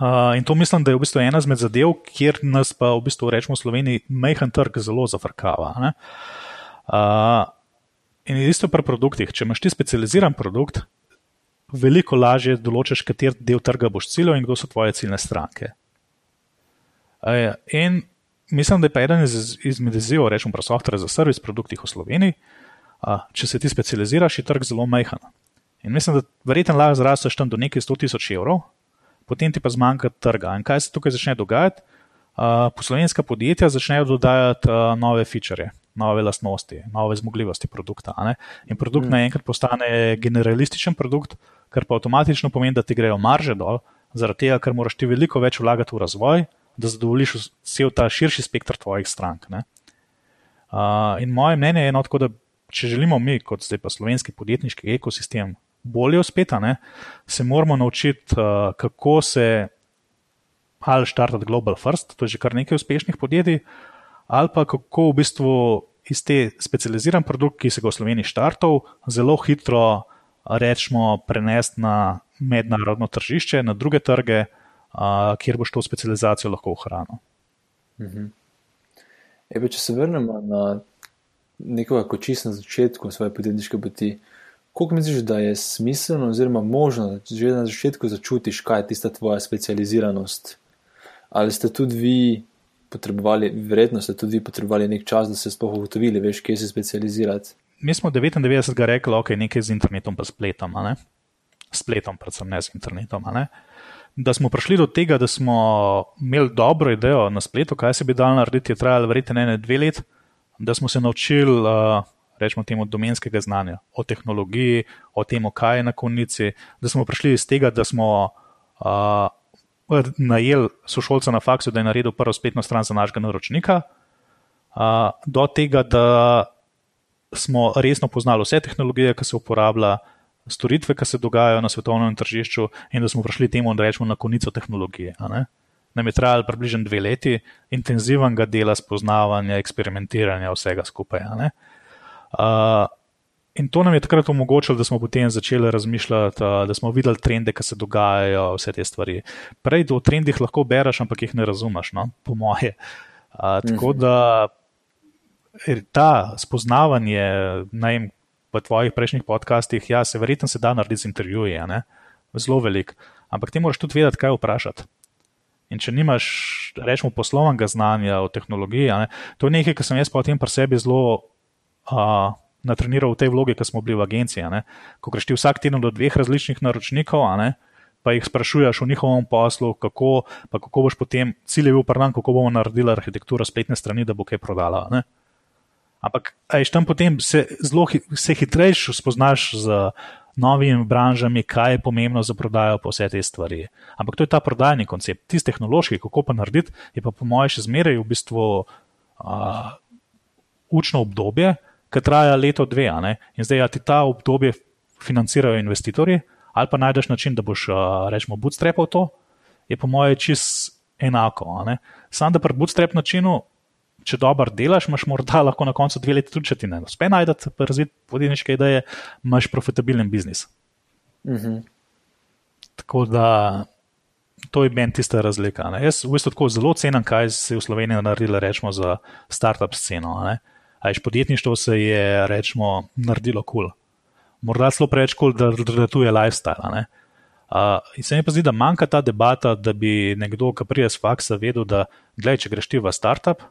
Uh, in to mislim, da je v bistvu ena izmed zadev, kjer nas pa v bistvu rečemo v Sloveniji, majhen trg zelo zafrkava. Uh, In isto pri produktih. Če imaš ti specializiran produkt, veliko lažje določiš, kater del trga boš ciljal in kdo so tvoje ciljne stranke. In mislim, da je pa eden izmed izzivov, rečemo, pri softverju za servis produktih v Sloveniji, če se ti specializiraš, je trg zelo majhen. In mislim, da verjetno lahko zrasteš tam do nekaj 100 tisoč evrov, potem ti pa zmanjka trga. In kaj se tukaj začne dogajati? Poslovenska podjetja začnejo dodajati nove feature nove lastnosti, nove zmogljivosti produkta. In produkt mm. naenkrat postane generalističen produkt, kar pa avtomatično pomeni, da ti grejo marže dol, zaradi tega, ker moraš ti veliko več vlagati v razvoj, da zadovoljiš vse ta širši spektr tvojih strank. Uh, in moje mnenje je, no, tako, da če želimo mi, kot zdaj pa slovenski podjetniški ekosistem, bolje uspeti, se moramo naučiti, uh, kako se. Ali štartati Global First, to je že kar nekaj uspešnih podjetij, ali pa kako v bistvu iz te specializiran produkt, ki se ga v Sloveniji štartov, zelo hitro rečemo prenesti na mednarodno tržišče, na druge trge, a, kjer boš to specializacijo lahko ohranil. Mhm. Ebe, če se vrnemo na nekoga, ko čist na začetku svoje podjetniške poti, koliko misliš, da je smiselno oziroma možno, da že na začetku začutiš, kaj je tista tvoja specializiranost? Ali ste tudi vi potrebovali, verjetno ste tudi potrebovali nek čas, da ste sploh ugotovili, veš, kje se specializirati. Mi smo 99 rekli, ok, nekaj z internetom, pa spletom, ne? spletom, predvsem ne z internetom. Ne? Da smo prišli do tega, da smo imeli dobro idejo na spletu, kaj se bi dal narediti, je trajalo verjetno ne dve let, da smo se naučili, uh, rečemo temu, domenskega znanja o tehnologiji, o tem, kaj je na konici, da smo prišli iz tega, da smo uh, najel sošolca na faksu, da je naredil prvo spletno stran za našega naročnika, do tega, da smo resno poznali vse tehnologije, ki se uporablja, storitve, ki se dogajajo na svetovnem tržišču, in da smo prišli temu, da rečemo, na konico tehnologije. Nam je trajalo približno dve leti intenzivnega dela, spoznavanja, eksperimentiranja, vsega skupaj. In to nam je takrat omogočilo, da smo potem začeli razmišljati, da smo videli trende, ki se dogajajo, vse te stvari. Prej o trendih lahko bereš, ampak jih ne razumeš, no? po moje. A, tako mhm. da ta spoznavanje, najem, v tvojih prejšnjih podcastih, ja, se verjetno se da narediti z intervjuji, zelo velik. Ampak ti moraš tudi vedeti, kaj vprašati. In če nimaš, rečemo, poslovnega znanja o tehnologiji, ne, to je nekaj, kar sem jaz pa o tem pri sebi zelo uh, natreniral v tej vlogi, ki smo bili v agenciji. Ko greš ti vsak teden do dveh različnih naročnikov, ne, pa jih sprašuješ o njihovem poslu, kako, kako boš potem cilj je bil prnan, kako bomo naredili arhitekturo spletne strani, da bo kaj prodala. Ne. Ampak, ajš tam potem se zelo se hitrejš spoznaš z novimi branžami, kaj je pomembno za prodajo, pa vse te stvari. Ampak to je ta prodajni koncept, tisti tehnološki, kako pa narediti, je pa po mojem še zmeraj v bistvu uh, učno obdobje, ki traja leto, dve. In zdaj, ti ta obdobje financirajo investitorji, ali pa najdeš način, da boš, uh, rečemo, bootstrapal to, je po mojem čist enako. Sam da pri bootstrap načinu če dobro delaš, imaš morda <laughs> lahko na koncu dve leti tudi, če ti ne uspe najti razvit podjetniške ideje, imaš profitabilen biznis. Uh mhm. -huh. Tako da to je meni tista razlika. Ne. Jaz v bistvu tako zelo cenim, kaj se je v Sloveniji naredilo, rečemo, za startup sceno. Ajš podjetništvo se je, rečemo, naredilo kul. Cool. Morda celo preveč kul, cool, da ratuje lifestyle. Uh, in se mi pa zdi, da manjka ta debata, da bi nekdo, ki pride z faksa, vedel, da gledaj, če greš ti v startup,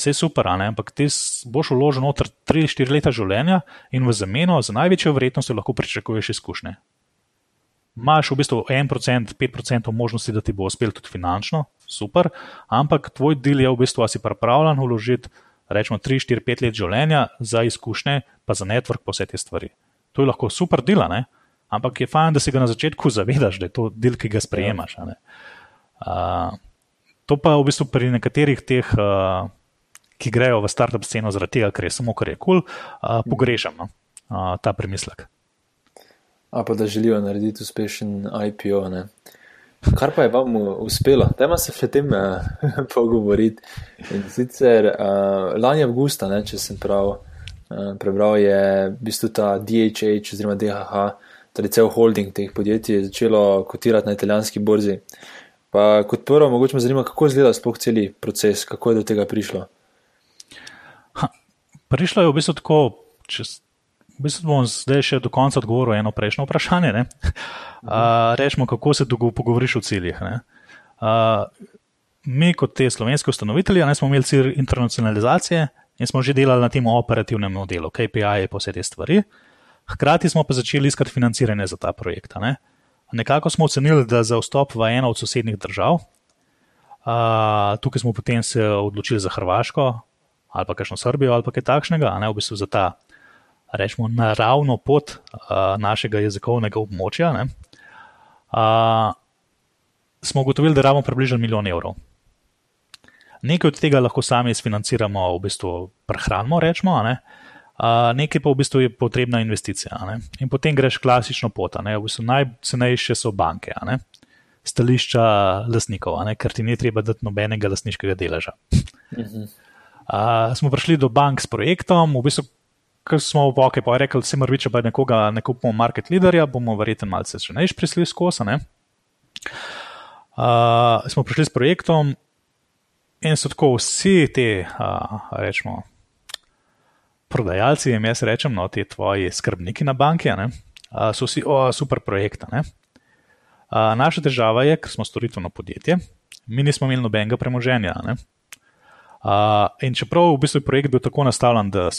vse super, ampak ti boš vložil noter 3-4 leta življenja in v zameno za največjo vrednost lahko pričakuješ izkušnje. Imáš v bistvu 1%, 5% možnosti, da ti bo uspel tudi finančno, super, ampak tvoj del je v bistvu, da si pripravljen vložiti, rečemo, 3-4-5 let življenja za izkušnje, pa za network, pa vse te stvari. To je lahko super del, ampak je fajn, da si ga na začetku zavedaš, da je to del, ki ga sprejemaš. Uh, to pa v bistvu pri nekaterih teh. Uh, ki grejo v startup sceno zaradi tega, ker je samo kar je kul, cool, uh, pogrešam no, uh, ta premislek. A pa da želijo narediti uspešen IPO. Ne? Kar pa je vam uspelo, ima se še tem uh, <laughs> pogovoriti. In sicer uh, lani avgusta, ne, če sem prav uh, prebral, je v bistvu ta DHH oziroma DHH, torej cel holding teh podjetij, začelo kotirati na italijanski borzi. Pa kot prvo, mogoče me zanima, kako izgleda sploh cel proces, kako je do tega prišlo. Prišlo je v bistvu tako, če v bistvu bom zdaj še do konca odgovoril eno prejšnjo vprašanje. Uh, <laughs> rečemo, kako se pogovoriš o ciljih. Uh, mi, kot te slovenske ustanovitelje, ne, smo imeli cilj internacionalizacije in smo že delali na tem operativnem modelu, KPI in vse te stvari. Hkrati smo pa začeli iskati financiranje za ta projekt. Ne. Nekako smo ocenili, da za vstop v eno od sosednjih držav, uh, tukaj smo potem se odločili za Hrvaško, ali pa kakšno Srbijo ali kaj takšnega, ne v bistvu za ta, rečemo, naravno pot uh, našega jezikovnega območja, ne, uh, smo ugotovili, da rabimo približno milijon evrov. Nekaj od tega lahko sami financiramo, v bistvu prehranimo, rečemo, ne, uh, nekaj pa v bistvu je potrebna investicija. Ne, in potem greš klasično pot, ne, v bistvu najcenejše so banke. Ne, Stališča lastnikov, ker ti ni treba dati nobenega lastniškega deleža. Mhm. -huh smo prišli do bank s projektom, v bistvu, ker smo v oke, pa je rekel, da se mora reči, da nekoga ne kupimo market leaderja, bomo verjetno malce še než prišli skozi. Ne? Uh, smo prišli s projektom in so tako vsi ti, uh, rečemo, prodajalci, jim jaz rečem, no, ti tvoji skrbniki na banki, uh, so vsi, o, super projekt. Uh, naša država je, ker smo storitveno podjetje, mi nismo imeli nobenega premoženja. Ne? Uh, in čeprav v bistvu je projekt bil tako nastavljen, da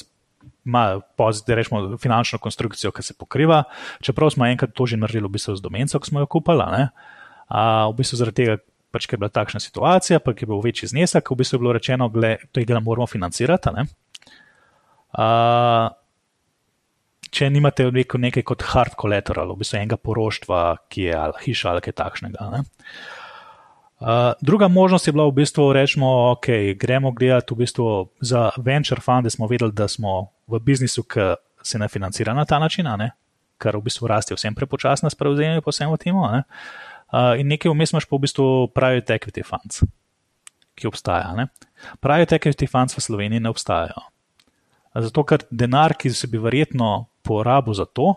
ima rečemo, finančno konstrukcijo, ki se pokriva, čeprav smo enkrat to že naredili v bistvu z domenco, ki smo jo kupili, uh, v bistvu zaradi tega, pač, ker je bila takšna situacija, pa je bil večji znesek, v bistvu je bilo rečeno, da tega ne moramo financirati. Ne? Uh, če nimate neko, nekaj kot hard collateral, v bistvu enega poroštva, ki je ali hiša ali kaj takšnega. Uh, Uh, druga možnost je bila v bistvu, rečemo, ok, gremo gledati v bistvu za venture fund, da smo vedeli, da smo v biznisu, ki se ne financira na ta način, ne? kar v bistvu raste vsem prepočasno s prevzemom po vsem tem. Uh, in nekaj vmes imaš pa v bistvu private equity funds, ki obstaja. Ne? Private equity funds v Sloveniji ne obstajajo. Zato, ker denar, ki se bi verjetno porabil za to,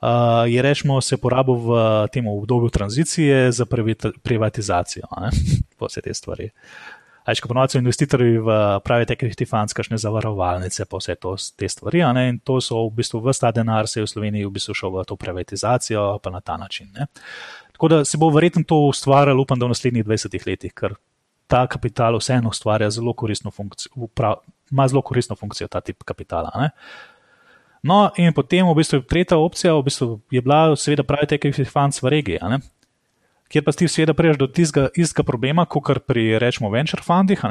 uh, je rečemo se porabil v tem obdobju tranzicije za privatizacijo, <laughs> vse te stvari. Ajš, ko ponovadi so investitorji v private equity funds, kakšne zavarovalnice, pa vse to, te stvari. In to so v bistvu vse ta denar, se je v Sloveniji v bistvu šel v to privatizacijo, pa na ta način. Ne. Tako da se bo verjetno to ustvarjalo, upam, da v naslednjih 20 letih, ker ta kapital vseeno ustvarja zelo koristno funkcijo, ima zelo koristno funkcijo ta tip kapitala. Ne. No, in potem v bistvu tretja opcija v bistvu je bila, seveda, private equity funds v regiji kjer pa ti seveda priješ do tistega istega problema, kot pri rečemo venture fundih,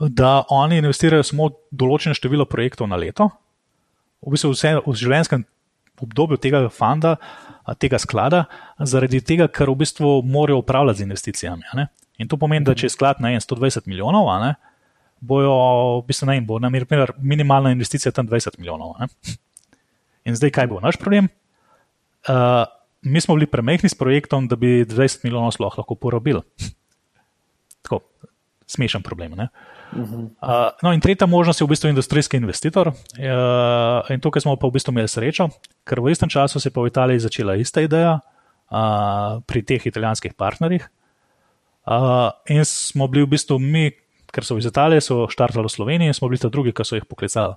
da oni investirajo samo določeno število projektov na leto, v bistvu vse v življenjskem obdobju tega funda, tega sklada, zaradi tega, ker v bistvu morajo upravljati z investicijami. In to pomeni, da če je sklad na 120 milijonov, ne, bojo, v bistvu ne, bo, na primer, minimalna investicija tam 20 milijonov. Ne. In zdaj, kaj bo naš problem? Uh, mi smo bili premehni s projektom, da bi 20 milijonov sploh lahko porabili. Tako, smešen problem. Uh -huh. uh, no, in tretja možnost je v bistvu industrijski investitor. Uh, in tukaj smo pa v bistvu imeli srečo, ker v istem času se je pa v Italiji začela ista ideja uh, pri teh italijanskih partnerjih. Uh, in smo bili v bistvu mi, ker so iz Italije, so štartali v Sloveniji, in smo bili ta drugi, ki so jih poklicali.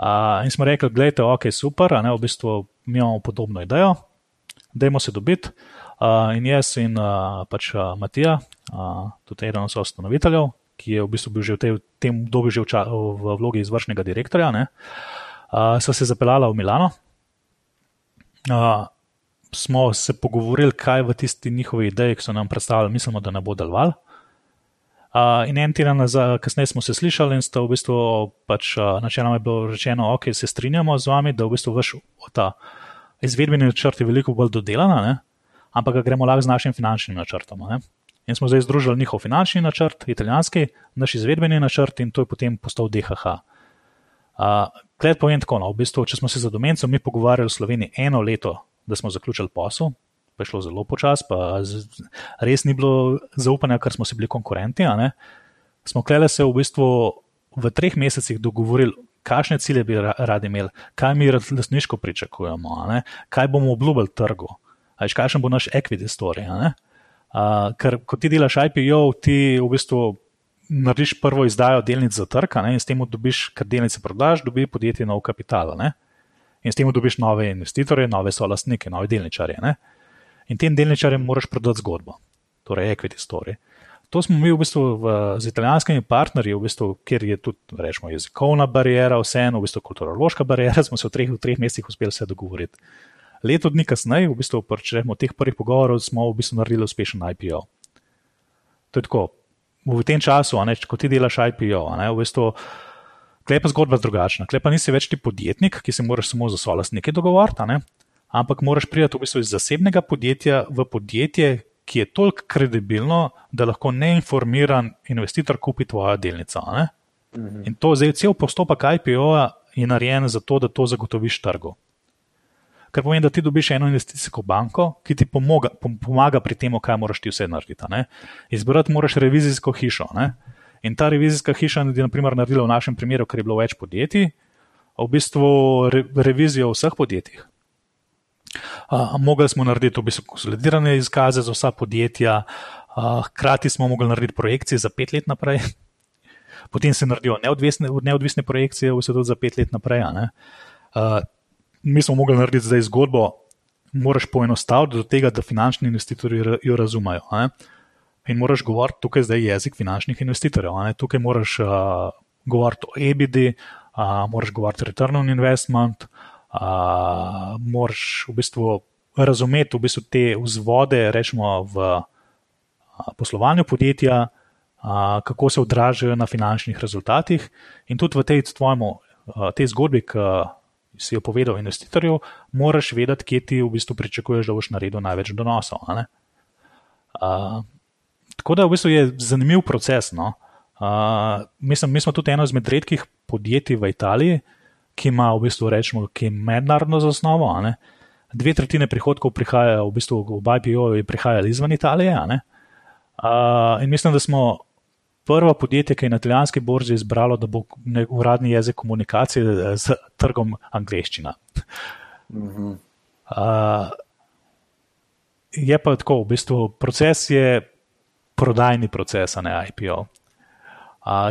Uh, in smo rekli, gledajte, ok, super, ne, v bistvu imamo podobno idejo, dajmo se dobiti. Uh, in jaz in uh, pač uh, Matija, uh, tudi eden od ustanoviteljev, ki je v bistvu bil že v, te, tem obdobju že v, ča, v vlogi izvršnega direktorja, ne, uh, so se zapeljala v Milano. Uh, smo se pogovorili, kaj v tisti njihovi ideji, ki so nam predstavljali, mislimo, da ne bo deloval. Uh, in en teden kasneje smo se slišali in sta v bistvu pač, uh, načeloma je bilo rečeno, ok, se strinjamo z vami, da v bistvu vaš ta izvedbeni načrt je veliko bolj dodelana, ne? ampak ga gremo lahko z našim finančnim načrtom. Ne? In smo zdaj združili njihov finančni načrt, italijanski, naš izvedbeni načrt in to je potem postal DHH. Kled uh, povem tako, no, v bistvu, če smo se za domenco mi pogovarjali v Sloveniji eno leto, da smo zaključili posel, pa je šlo zelo počasi, pa res ni bilo zaupanja, ker smo si bili konkurenti. Smo klele se v bistvu v treh mesecih dogovorili, kakšne cilje bi radi imeli, kaj mi resniško pričakujemo, kaj bomo obljubili trgu, kakšen bo naš equity story. Uh, ker ko ti delaš IPO, ti v bistvu narediš prvo izdajo delnic za trg in s tem dobiš, ker delnice prodaš, dobi podjetje nov kapital. Ne? In s tem dobiš nove investitorje, nove solastnike, nove delničarje. Ne? In tem delničarjem moraš prodati zgodbo, torej equity story. To smo mi v bistvu v, z italijanskimi partnerji, v bistvu, kjer je tudi rečemo, jezikovna barijera, vseeno, v bistvu kulturološka barijera, <laughs> smo se v treh, treh mesecih uspeli se dogovoriti. Leto dni kasneje, v bistvu, rečemo, teh prvih pogovorov, smo v bistvu naredili uspešen IPO. To je tako. V tem času, ne, ko ti delaš IPO, ne, v bistvu, klepa zgodba drugačna. Klepa nisi več ti podjetnik, ki se moraš samo za solastnike dogovoriti, ampak moraš priti v bistvu iz zasebnega podjetja v podjetje, ki je toliko kredibilno, da lahko neinformiran investitor kupi tvojo delnico. Mhm. In to zdaj cel postopek IPO-ja je narejen zato, da to zagotoviš trgu. Kar pomeni, da ti dobiš eno investicijsko banko, ki ti pomaga, pomaga pri tem, kaj moraš ti vse narediti. Ne? Izbrati moraš revizijsko hišo. Ne? In ta revizijska hiša je naredila v našem primeru, ker je bilo več podjetij, v bistvu re, revizijo vseh podjetij. Uh, mogli smo narediti v bistvu konsolidirane izkaze za vsa podjetja, uh, hkrati smo mogli narediti projekcije za pet let naprej, <laughs> potem se naredijo neodvisne, neodvisne projekcije, vse to za pet let naprej. Uh, mi smo mogli narediti zdaj zgodbo, moraš poenostaviti do tega, da finančni investitorji jo razumejo. Ne? In moraš govoriti tukaj zdaj jezik finančnih investitorjev. Ne? Tukaj moraš uh, govoriti o EBD, uh, moraš govoriti o return on investment. Uh, uh, moraš v bistvu razumeti v bistvu te vzvode, rečemo v poslovanju podjetja, uh, kako se odražajo na finančnih rezultatih, in tudi v tej, tvojemu, uh, tej zgodbi, ki si jo povedal investitorju, moraš vedeti, kje ti v bistvu pričakuješ, da boš naredil največ donosov. Uh, tako da v bistvu je zanimiv proces. No? Uh, mislim, mi smo tudi eno izmed redkih podjetij v Italiji, uh, ki ima v bistvu rečemo, ki je mednarodno zasnovo. Dve tretjine prihodkov prihajajo v bistvu v IPO-ju prihajali izven Italije. Uh, in mislim, da smo prvo podjetje, ki je na italijanski borzi izbralo, da bo uradni jezik komunikacije z trgom angleščina. Uh, je pa tako, v bistvu proces je prodajni proces, a ne IPO.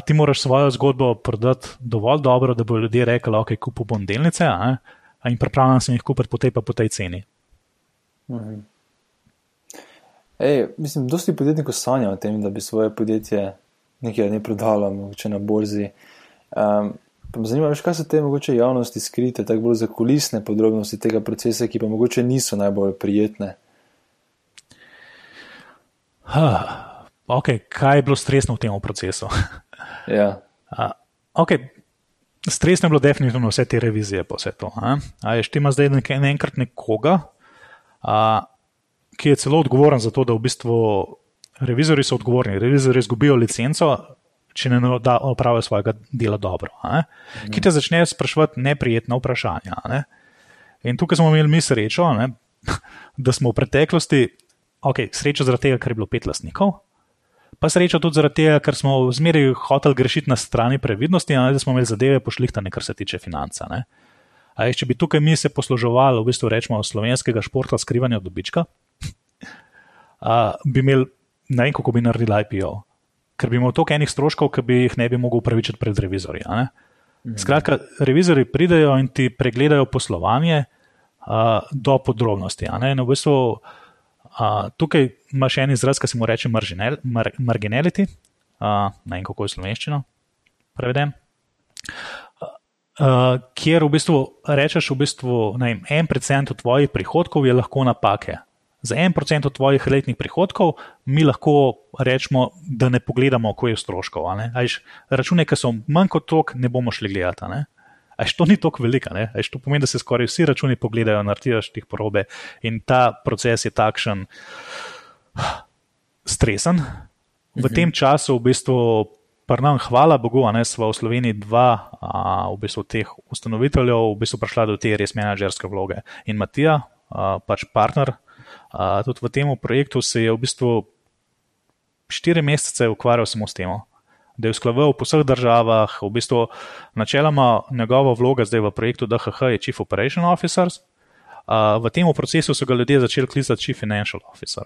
Ti moraš svojo zgodbo prodati dovolj dobro, da bo ljudje rekli, ok, kupu bom delnice a, a in pripravljam se jih kupiti po tej pa po tej ceni. Mhm. Ej, mislim, dosti podjetnikov sanja o tem, da bi svoje podjetje nekaj ne prodalo, mogoče na borzi. Um, pa me zanima, veš, kaj so te mogoče javnosti skrite, tako bolj za kulisne podrobnosti tega procesa, ki pa mogoče niso najbolj prijetne. Huh. Ok, kaj je bilo stresno v tem procesu? <laughs> ja. uh, ok, stresno je bilo definitivno vse te revizije, pa vse to. Ali ti imaš zdaj nekaj, enkrat nekoga, uh, ki je celo odgovoren za to, da v bistvu revizori so odgovorni, revizori izgubijo licenco, če ne opravijo svojega dela dobro. Mhm. Ki te začne sprašovati neprijetna vprašanja. Ne? In tukaj smo imeli mi srečo, ne? <laughs> da smo v preteklosti, ok, srečo zaradi tega, ker je bilo pet lastnikov. Pa srečo tudi zaradi tega, ker smo zmeraj hoteli grešiti na strani previdnosti, ne, da smo imeli zadeve pošlihtane, kar se tiče financa. Je, če bi tukaj mi se posluževali, v bistvu rečemo, slovenskega športa skrivanja dobička, a, bi imeli ne vem, kako bi naredili IPO, ker bi imel toliko enih stroškov, ki bi jih ne bi mogel upravičiti pred revizorji. Mhm. Skratka, revizori pridejo in ti pregledajo poslovanje a, do podrobnosti. V bistvu, a, tukaj imaš en izraz, ki se mu reče marginal, mar, marginality, a, ne vem, kako je slovenščino preveden. Uh, kjer v bistvu rečeš, v bistvu, da en procent tvojih prihodkov je lahko napake, za en procent tvojih letnih prihodkov, mi lahko rečemo, da ne pogledamo, koliko je stroškov. Račune, ki so manj kot tok, ne bomo šli gledati. Ajš, to ni tako velika. Ajš, to pomeni, da se skoraj vsi računi pogledajo, naredijo tih porobe in ta proces je takšen stresen. V mhm. tem času, v bistvu, prnam, hvala Bogu, da smo v Sloveniji dva, a, v bistvu teh ustanoviteljev, v bistvu prišla do te res menedžerske vloge. In Matija, a, pač partner, tudi v tem projektu se je v bistvu štiri mesece ukvarjal samo s tem, da je usklajeval po vseh državah. V bistvu, načeloma, njegova vloga zdaj v projektu DHH je Chief Operation Officer. V tem procesu so ga ljudje začeli klicati Chief Financial Officer.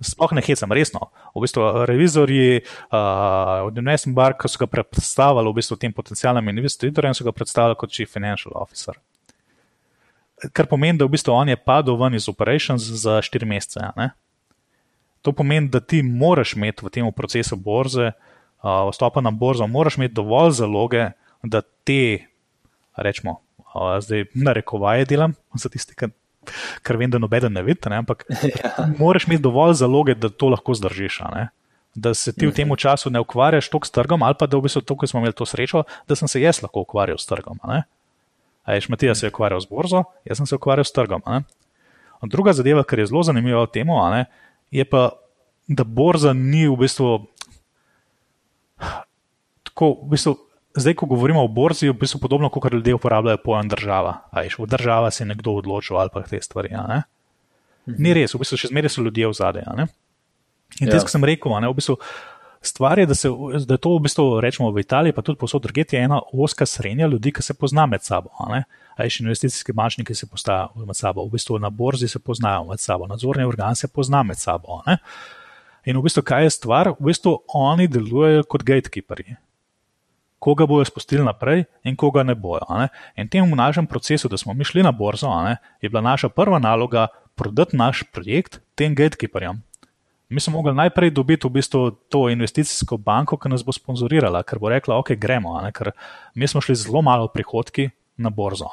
Sploh ne hecam, resno. V bistvu, revizorji uh, od Investment Bank so ga predstavili v bistvu tem potencijalnim investitorjem, so ga predstavili kot Chief Financial Officer kar pomeni, da v bistvu on je padel ven iz operations za 4 mesece. Ne? To pomeni, da ti moraš imeti v tem procesu borze, uh, vstopa na borzo, moraš imeti dovolj zaloge, da te, rečemo, zdaj narekovaje delam, za tiste, ki. Ker vem, da noben ne vidi, ampak <laughs> ja. moraš imeti dovolj zaloge, da to lahko zdržiš. Da se ti v tem času ne ukvarjaš toliko s trgom, ali pa da v bistvu to, ko smo imeli to srečo, da sem se jaz lahko ukvarjal s trgom. Ajš, Matija se je ukvarjal z borzo, jaz sem se ukvarjal s trgom. Druga zadeva, kar je zelo zanimiva v tem, je pa, da borza ni v bistvu. Tako, v bistvu zdaj, ko govorimo o borzi, je v bistvu podobno, kot ljudje uporabljajo pojem država. Ajš, v država se je nekdo odločil ali pa te stvari. Ni res, v bistvu še zmeraj so ljudje v zadnje. In ja. tisto, kar sem rekel, ne, v bistvu, Stvar je, da, se, da to v bistvu, rečemo v Italiji, pa tudi posod druge, je ena oska srednja ljudi, ki se pozna med sabo. Ajš investicijski bančniki se poznajo med sabo, v bistvu na borzi se poznajo med sabo, nadzorni organ se pozna med sabo. Ne? In v bistvu, kaj je stvar? V bistvu oni delujejo kot gatekeeperji. Koga bojo spustili naprej in koga ne bojo. Ne? In tem v našem procesu, da smo mi šli na borzo, ne, je bila naša prva naloga prodati naš projekt tem gatekeeperjem, Mi smo mogli najprej dobiti v bistvu to investicijsko banko, ki nas bo sponzorirala, ker bo rekla, ok, gremo, ker mi smo šli zelo malo prihodki na borzo.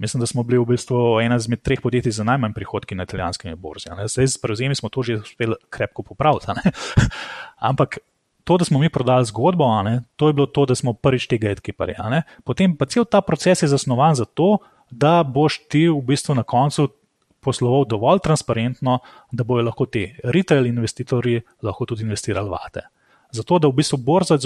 Mislim, da smo bili v bistvu ena izmed treh podjetij z najmanj prihodki na italijanski borzi. Zdaj, z prevzemi smo to že uspeli krepko popraviti. <laughs> Ampak to, da smo mi prodali zgodbo, to je bilo to, da smo prvič tega etkipari. Potem pa cel ta proces je zasnovan za to, da boš ti v bistvu na koncu posloval dovolj transparentno, da bojo lahko ti retail investitorji lahko tudi investirali vate. Zato, da v bistvu borza,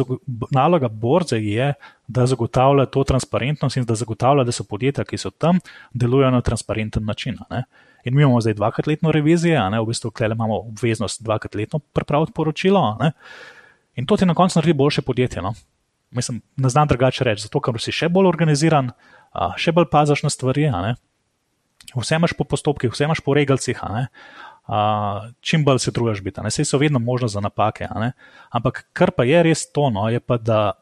naloga borze je, da zagotavlja to transparentnost in da zagotavlja, da so podjetja, ki so tam, delujejo na transparenten način. Ne? In mi imamo zdaj dvakrat letno revizijo, v bistvu imamo obveznost dvakrat letno pripraviti poročilo. Ne? In to ti na koncu naredi boljše podjetje. No? Mislim, ne znam drugače reči, zato ker si še bolj organiziran, še bolj pazaš na stvari vse imaš po postopkih, vse imaš po regalcih. Uh, čim bolj se trudiš biti. Vse so vedno možno za napake. Ampak kar pa je res to, no, je pa, da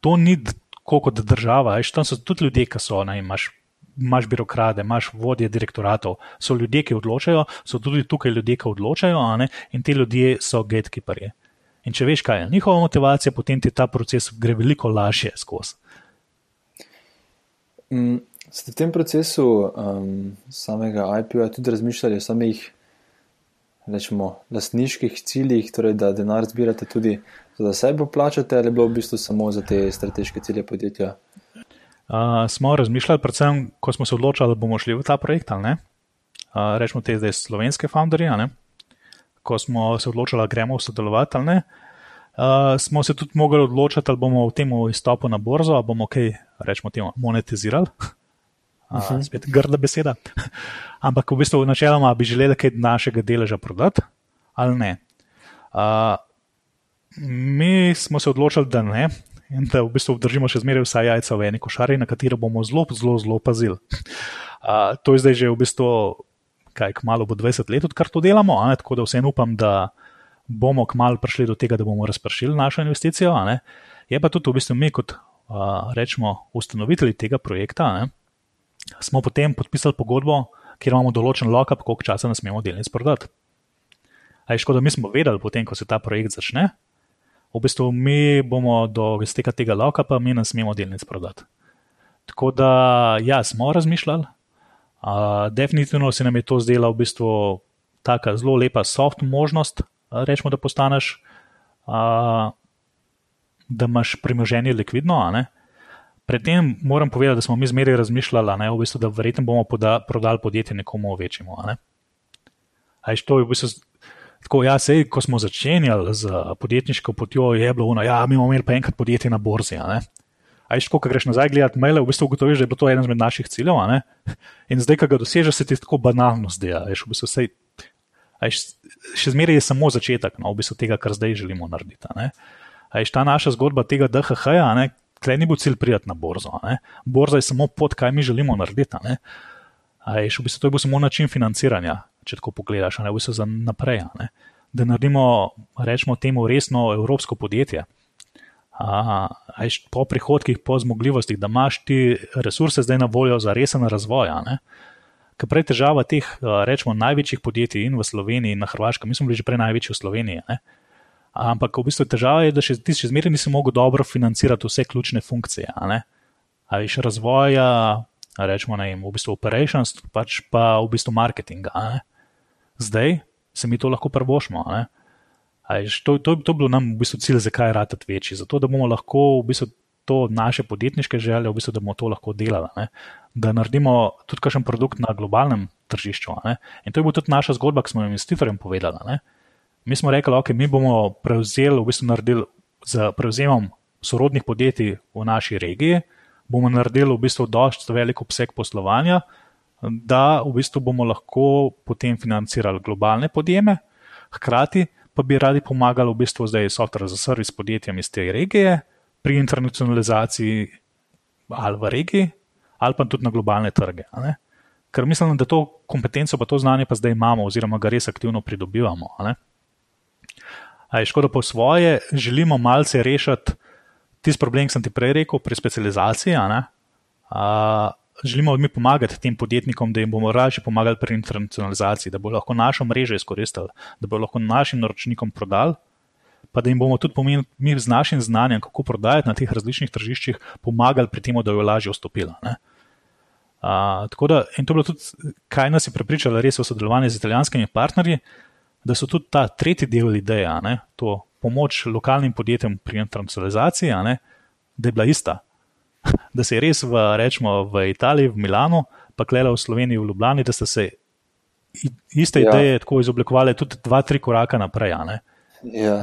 to ni kot država. Veš, tam so tudi ljudje, ki so, ne, imaš, imaš birokrade, imaš vodje direktoratov, so ljudje, ki odločajo, so tudi tukaj ljudje, ki odločajo in ti ljudje so gatekeeperji. In če veš, kaj je njihova motivacija, potem ti ta proces gre veliko lažje skozi. Mm, ste v tem procesu um, samega IPO-ja tudi razmišljali o samih rečemo, lastniških ciljih, torej da denar zbirate tudi za sebe plačate, ali bilo v bistvu samo za te strateške cilje podjetja? Uh, smo razmišljali, predvsem, ko smo se odločili, da bomo šli v ta projekt ali ne. Uh, rečemo te zdaj slovenske founderje, ko smo se odločili, da gremo sodelovati ali ne. Uh, smo se tudi mogli odločiti, ali bomo v tem izstopu na borzo, ali bomo kaj, rečemo, monetizirali. Uh, spet grda beseda. <laughs> Ampak v bistvu, načeloma bi želeli kaj našega deleža prodati, ali ne. Uh, mi smo se odločili, da ne, in da v bistvu držimo še zmeraj vsa jajca v eni košari, na katero bomo zelo, zelo, zelo pazili. <laughs> Uh, to je zdaj že v bistvu, kaj kmalo bo 20 let, odkar to delamo, ne, tako da vseeno upam, da bomo kmalo prišli do tega, da bomo razpršili našo investicijo. Je pa tudi v bistvu mi, kot uh, rečemo, ustanovitelji tega projekta. Ne, smo potem podpisali pogodbo, kjer imamo določen lock-up, koliko časa ne smemo delnic prodati. Aj škoda, mi smo vedeli, potem, ko se ta projekt začne, v bistvu mi bomo do izteka tega lock-upa, mi ne smemo delnic prodati. Tako da, ja, smo razmišljali. Uh, definitivno se nam je to zdela v bistvu tako zelo lepa soft možnost, rečemo, da postaneš, uh, da imaš premoženje likvidno. Uh, Predtem moram povedati, da smo mi zmeraj razmišljali, ne, v bistvu, da verjetno bomo poda, prodali podjetje nekomu večjemu. Ne. To je v bistvu tako, ja, sej, ko smo začenjali z podjetniško potjo, je bilo ono, ja, mi bomo imeli pa enkrat podjetje na borzi. Aj, ko greš nazaj gledati maile, v bistvu ugotoviš, da je bilo to eden izmed naših ciljev. In zdaj, ko ga dosežeš, se ti tako banalno zdi. V bistvu sej, aj, še zmeraj je samo začetek no, v bistvu tega, kar zdaj želimo narediti. Aj, ta naša zgodba tega DHH, Tle ni bil cilj prijeti na borzo. Ne? Borza je samo pot, kaj mi želimo narediti. Aj, v bistvu, to je bil samo način financiranja, če tako pogledaš, ne v bistvu za naprej. Ne? Da naredimo, rečemo, temu resno evropsko podjetje. Aj, po prihodkih, po zmogljivostih, da imaš ti resurse zdaj na voljo za resen razvoj. Ker prej težava teh, rečemo, največjih podjetij in v Sloveniji, in na Hrvaškem, mi smo bili že prej največji v Sloveniji. Ne? Ampak v bistvu težava je, da še ti še zmeraj nisi mogel dobro financirati vse ključne funkcije. Ali še razvoja, rečemo, ne, v bistvu operations, pač pa v bistvu marketinga. Zdaj se mi to lahko prvošmo. To, to, to je bilo nam v bistvu cilj, zakaj je ratati večji. Zato, da bomo lahko v bistvu to naše podjetniške želje, v bistvu, da bomo to lahko delali. Ne? Da naredimo tudi kakšen produkt na globalnem tržišču. Ne? In to je bila tudi naša zgodba, ki smo jo investitorjem povedali. Ne? Mi smo rekli, okay, mi bomo prevzeli, v bistvu naredili z prevzemom sorodnih podjetij v naši regiji, bomo naredili v bistvu dosti velik obseg poslovanja, da v bistvu bomo lahko potem financirali globalne podjeme, hkrati pa bi radi pomagali v bistvu zdaj software za servis podjetjem iz te regije pri internacionalizaciji ali v regiji, ali pa tudi na globalne trge. Ker mislim, da to kompetenco, pa to znanje pa zdaj imamo, oziroma ga res aktivno pridobivamo. Je škoda po svoje, želimo malce rešiti tisti problem, ki sem ti prej rekel, pri specializaciji. Želimo mi pomagati tem podjetnikom, da jim bomo raje pomagali pri internacionalizaciji, da bo lahko našo mrežo izkoristili, da bo lahko našim naročnikom prodali, pa da jim bomo tudi pomenili, mi z našim znanjem, kako prodajati na teh različnih tržiščih, pomagali pri tem, da jo lažje vstopila. Uh, da, in to je bilo tudi, kaj nas je prepričalo, res v sodelovanju z italijanskimi partnerji, da so tudi ta tretji del ideje, ne, to pomoč lokalnim podjetjem pri internacionalizaciji, ne, da je bila ista. <laughs> Da se je res v, rečemo, v Italiji, v Milano, pa klela v Sloveniji, v Ljubljani, da so se iste ja. ideje tako izoblikovale tudi dva, tri koraka naprej. Ja,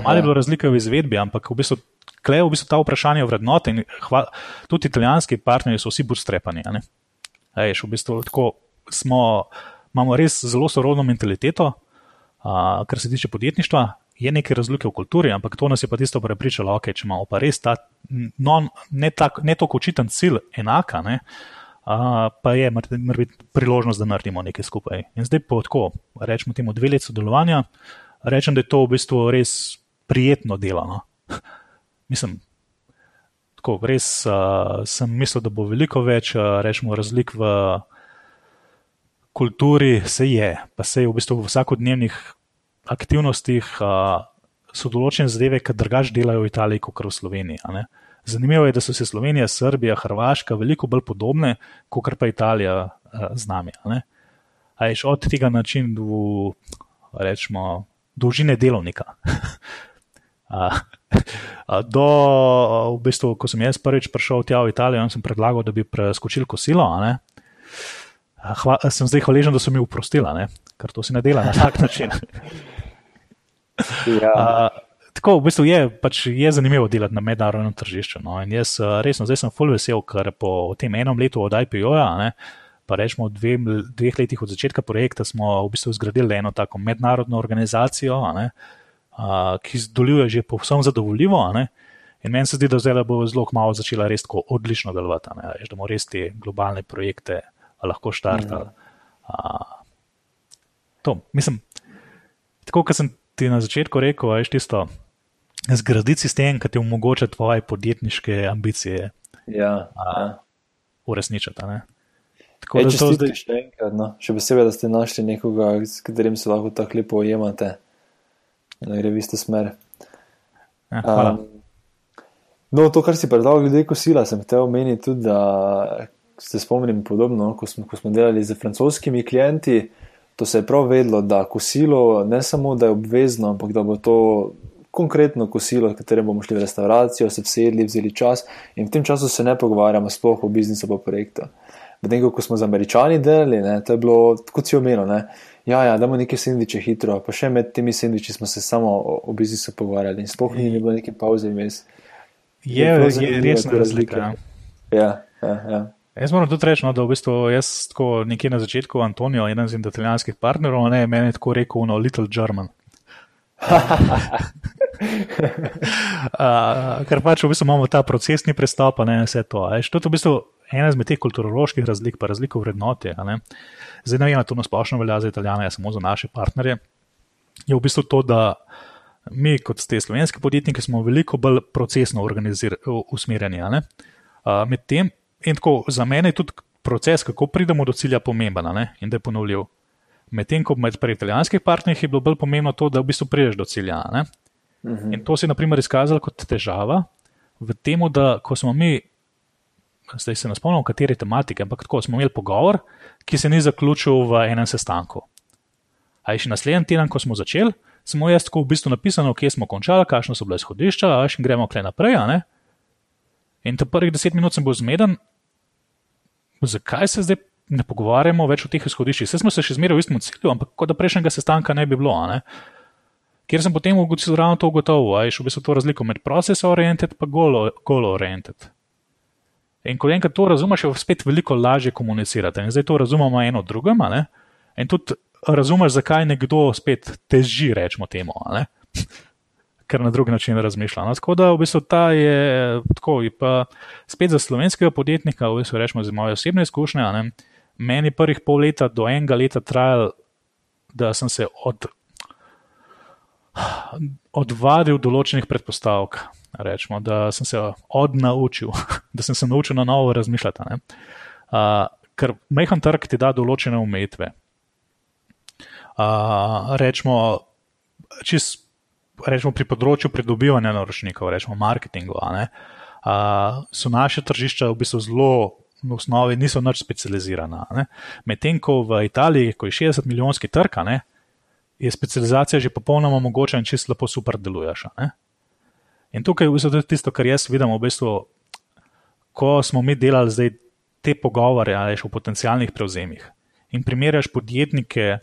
Malo je ja. bilo razlike v izvedbi, ampak v bistvu. Klej v bistvu ta vprašanja vrednote in hva, tudi italijanski partnerji so vsi bolj strepani. Ejš, v bistvu tako smo, imamo res zelo sorodno mentaliteto, Uh, kar se tiče podjetništva, je nekaj razlike v kulturi, ampak to nas je pa tisto prepričalo, okay, če imamo pa res ta non, ne, tak, ne tako očiten cilj enaka, ne, uh, pa je mora biti priložnost, da naredimo nekaj skupaj. In zdaj po tako rečemo temu, dve leti sodelovanja, rečem, da je to v bistvu res prijetno delo. No. <laughs> Mislim, tako res uh, sem mislil, da bo veliko več, uh, rečemo, razlik v kulturi, se je, pa se je v bistvu v vsakodnevnih aktivnostih. Uh, So določene zadeve, ki drugače delajo v Italiji, kot v Sloveniji. Zanimivo je, da so se Slovenija, Srbija, Hrvaška veliko bolj podobne, kot pa Italija uh, z nami. Ajš od tega načina do, rečemo, dolžine delovnika. <laughs> do, v bistvu, ko sem jaz prvič prišel tja v Italijo sem predlagal, da bi preskočil kosilo, Hva, sem zdaj hvaležen, da so mi uprostili, ker to se ne dela na tak <laughs> način. ja. A, tako, v bistvu je, pač je zanimivo delati na mednarodnem tržišču. No? Jaz resno, zdaj sem full vesel, ker po tem enem letu od IPO-ja pa rečemo, dve, dveh letih od začetka projekta smo v bistvu zgradili eno tako mednarodno organizacijo, ne, a, ki deluje že povsem zadovoljivo. Ne, in meni se zdi, da zdaj bo zelo malo začela res tako odlično delovati, ne, da bomo res te globalne projekte lahko štartali. Mm. To, mislim, tako kot sem ti na začetku rekel, je tisto. Zgraditi sistem, ki ti omogoča tvoje podjetniške ambicije. Ja, ja. Uresničiti. Tako da to zdaj še enkrat. No. Še posebej, da ste našli nekoga, s katerim se lahko tako lepo ujemate in gre v isto smer. Ja, um, no, to, kar si predal, glede kosila, sem te omenil tudi, da se spomnim podobno, ko smo, ko smo delali z francoskimi klienti. To se je prav vedlo, da kosilo ne samo, da je obvezno, ampak da bo to konkretno kosilo, v katerem bomo šli v restauracijo, se vsedli, vzeli čas in v tem času se ne pogovarjamo sploh o biznisu po projektu. Medtem ko smo z američani delali, ne, to je bilo kot si omenil. Ne, ja, ja, damo neke sendviče hitro, pa še med temi sendviči smo se samo o, o biznisu pogovarjali in sploh ni bilo neke pauze vmes. Je, je, je resna razlika. Ja, ja, ja. Jaz moram tudi reči, no, da v bistvu jaz tako nekje na začetku Antonijo, eden iz italijanskih partnerov, ne, meni je tako rekel, no, little German. <laughs> uh, ker pač v bistvu imamo ta procesni pristop, ne vse to. Aj, to je v bistvu ena izmed teh kulturoloških razlik, pa razliko vrednote. Zdaj, ne vem, to nasplošno velja za italijane, samo za naše partnerje. Je v bistvu to, da mi, kot ste slovenski podjetniki, smo veliko bolj procesno usmerjeni. Uh, Medtem, in tako za mene je tudi proces, kako pridemo do cilja, pomemben in da je ponovljiv. Medtem ko med italijanskimi partnerji je bilo bolj pomembno to, da v bistvu prideš do cilja. Uh mhm. -huh. In to se je, na primer, izkazalo kot težava v tem, da ko smo mi zdaj se ne spomnim, kateri tematiki, ampak tako smo imeli pogovor, ki se ni zaključil v enem sestanku. A je še naslednji teden, ko smo začeli, smo jaz tako v bistvu napisali, kje smo končali, kakšno so bile izhodišča, a še gremo kle naprej. In te prvih deset minut sem bil zmeden, zakaj se zdaj ne pogovarjamo več o teh izhodiščih. Vse smo se še zmerali v istem cilju, ampak kot da prejšnjega sestanka ne bi bilo. Ne? Ker sem potem ravno to ugotovil, a je šlo v bistvu to razliko med process-oriented in goal-oriented. Goal In ko enkrat to razumeš, je spet veliko lažje komunicirati. In zdaj to razumemo eno drugemu, in tudi razumeš, zakaj nekdo spet teži, rečemo temu, ker na drugi način razmišlja. No, tako da v bistvu ta je tako. Pa spet za slovenskega podjetnika, v bistvu rečemo za moje osebne izkušnje, ne, meni prvih pol leta do enega leta trajalo, da sem se od, odvadil določenih predpostavk rečemo, da sem se odnaučil, <laughs> da sem se naučil na novo razmišljati. Uh, ker majhen trg ti da določene omejitve. Uh, rečemo, čist, rečemo, pri področju pridobivanja naročnikov, rečemo marketingu, uh, so naše tržišča v bistvu zelo. V osnovi niso nič specializirana. Medtem ko v Italiji, ko je 60 milijonski trg, je specializacija že popolnoma mogoča in čisto lepo super deluješ. In tukaj je v bistvu tisto, kar jaz vidim, v bistvu, ko smo mi delali zdaj te pogovore ali še o potencijalnih prevzemih. In primerjaš podjetnike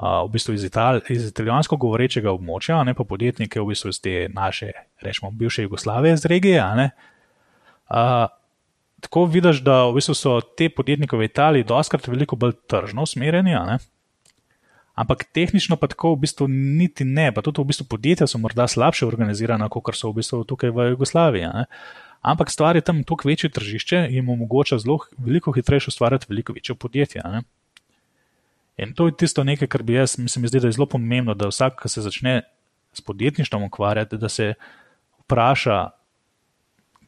v bistvu iz, Ital iz italijansko govorečega območja, ne pa podjetnike v bistvu iz te naše, rečemo, bivše Jugoslavije, iz regije. Uh, tako vidiš, da v bistvu so te podjetnike v Italiji doskrat veliko bolj tržno usmerjeni ampak tehnično pa tako v bistvu niti ne, pa tudi v bistvu podjetja so morda slabše organizirana, kot so v bistvu tukaj v Jugoslaviji. Ne? Ampak stvar je tam toliko večje tržišče in jim omogoča zelo veliko hitrejše ustvarjati veliko večje podjetje. Ne? In to je tisto nekaj, kar bi jaz, mislim, zdi, da je zelo pomembno, da vsak, ki se začne s podjetništvom ukvarjati, da se vpraša,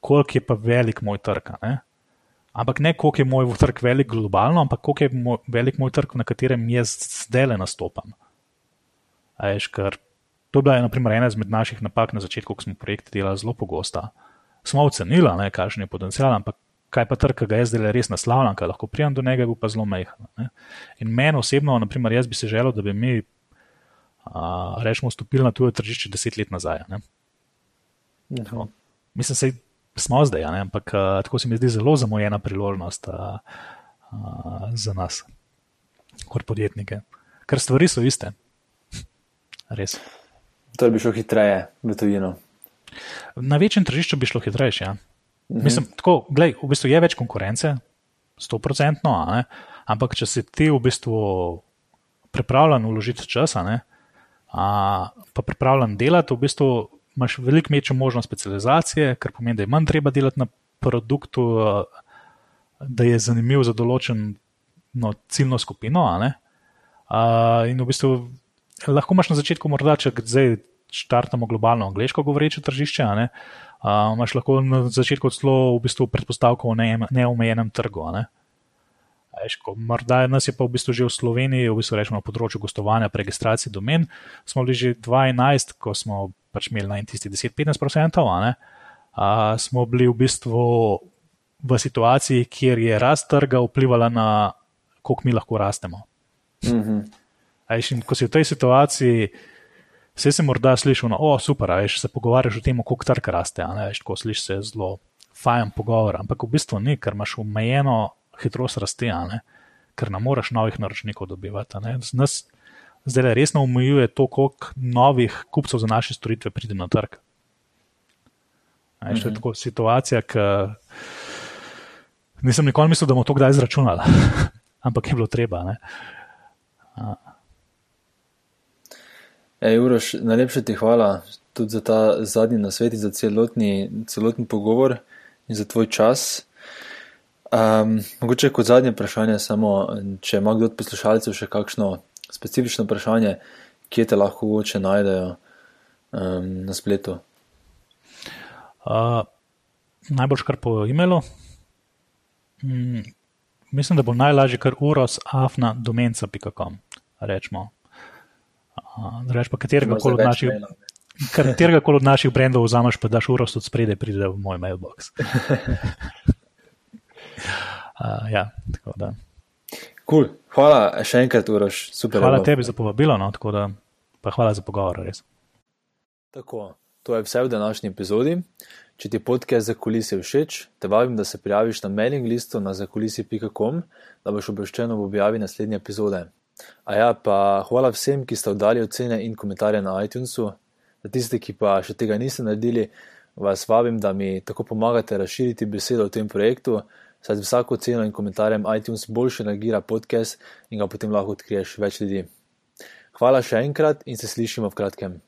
koliko je pa velik moj trg. Ampak ne koliko je moj trg velik globalno, ampak koliko je moj, velik moj trg, na katerem jaz zdaj le nastopam. Ajš, ker to je bila naprimer, ena izmed naših napak na začetku, ko smo projekte delali zelo pogosto. Smo ocenili, kakšen je potencial, ampak kaj pa trg, ki ga jaz zdaj res naslavljam, kaj lahko prijem do njega, bo pa zelo majhen. In meni osebno, naprimer, jaz bi se želel, da bi mi, a, rečemo, stopili na tujo tržišče deset let nazaj. No. Mislim, se smo zdaj, ampak a, tako se mi zdi zelo zamujena priložnost a, a, za nas, kot podjetnike. Ker stvari so iste. <laughs> Res. To bi šlo hitreje v tujino. Na večjem tržišču bi šlo hitreje. Ja. Mhm. Mislim, tako, glej, v bistvu je več konkurence, sto procentno, ampak če si ti v bistvu pripravljen vložiti čas, pa pripravljen delati, v bistvu imaš veliko večjo možnost specializacije, kar pomeni, da je manj treba delati na produktu, da je zanimiv za določeno ciljno skupino. In v bistvu lahko imaš na začetku, morda če zdaj štartamo globalno angliško govoreče tržišče, ne, uh, imaš lahko na začetku celo v bistvu predpostavko o neomejenem trgu. Ne. Eško, morda nas je pa v bistvu že v Sloveniji, v bistvu rečemo na področju gostovanja, preregistracije domen, smo bili že 12, ko smo pač imeli na tisti 10-15%, a smo bili v bistvu v situaciji, kjer je rast trga vplivala na, koliko mi lahko rastemo. Mm -hmm. In ko si v tej situaciji, vse se morda sliši, da je super, veš, se pogovarjaš o tem, kako trg raste. Tako slišiš se zelo fajn pogovor, ampak v bistvu ni, ker imaš omejeno hitrost rasti, ker ne moreš novih naročnikov dobivati. Nas zdaj resno omejuje to, koliko novih kupcev za naše storitve pride na trg. Veš, to je mhm. tako situacija, ki nisem nikoli mislil, da bomo to kdaj izračunali, <laughs> ampak je bilo treba. Ne? Ej, Uroš, najlepša ti hvala tudi za ta zadnji nasvet in za celotni, celotni pogovor in za tvoj čas. Um, mogoče kot zadnje vprašanje, samo če ima kdo od poslušalcev še kakšno specifično vprašanje, kje te lahko mogoče najdejo um, na spletu. Uh, najbolj kar po e-mailu. Mm, mislim, da bo najlažje kar urosafna.domenca.com. Rečemo, Reč pa katerega koli od naših. <laughs> Katerega koli od naših brendov vzameš, pa daš urost od spredaj, pride v moj mailbox. <laughs> uh, ja, tako da. Cool. Hvala še enkrat, Uroš. Super. Hvala tebi za povabilo, no, tako da pa hvala za pogovor, res. Tako, to je vse v današnji epizodi. Če ti podcast za kulise všeč, te vabim, da se prijaviš na mailing listu na zakulisi.com, da boš obveščen ob objavi naslednje epizode. A ja, pa hvala vsem, ki ste oddali ocene in komentarje na iTunesu. Za tiste, ki pa še tega niste naredili, vas vabim, da mi tako pomagate razširiti besedo o tem projektu, saj z vsako oceno in komentarjem iTunes boljše nagira podcast in ga potem lahko odkriješ več ljudi. Hvala še enkrat in se slišimo v kratkem.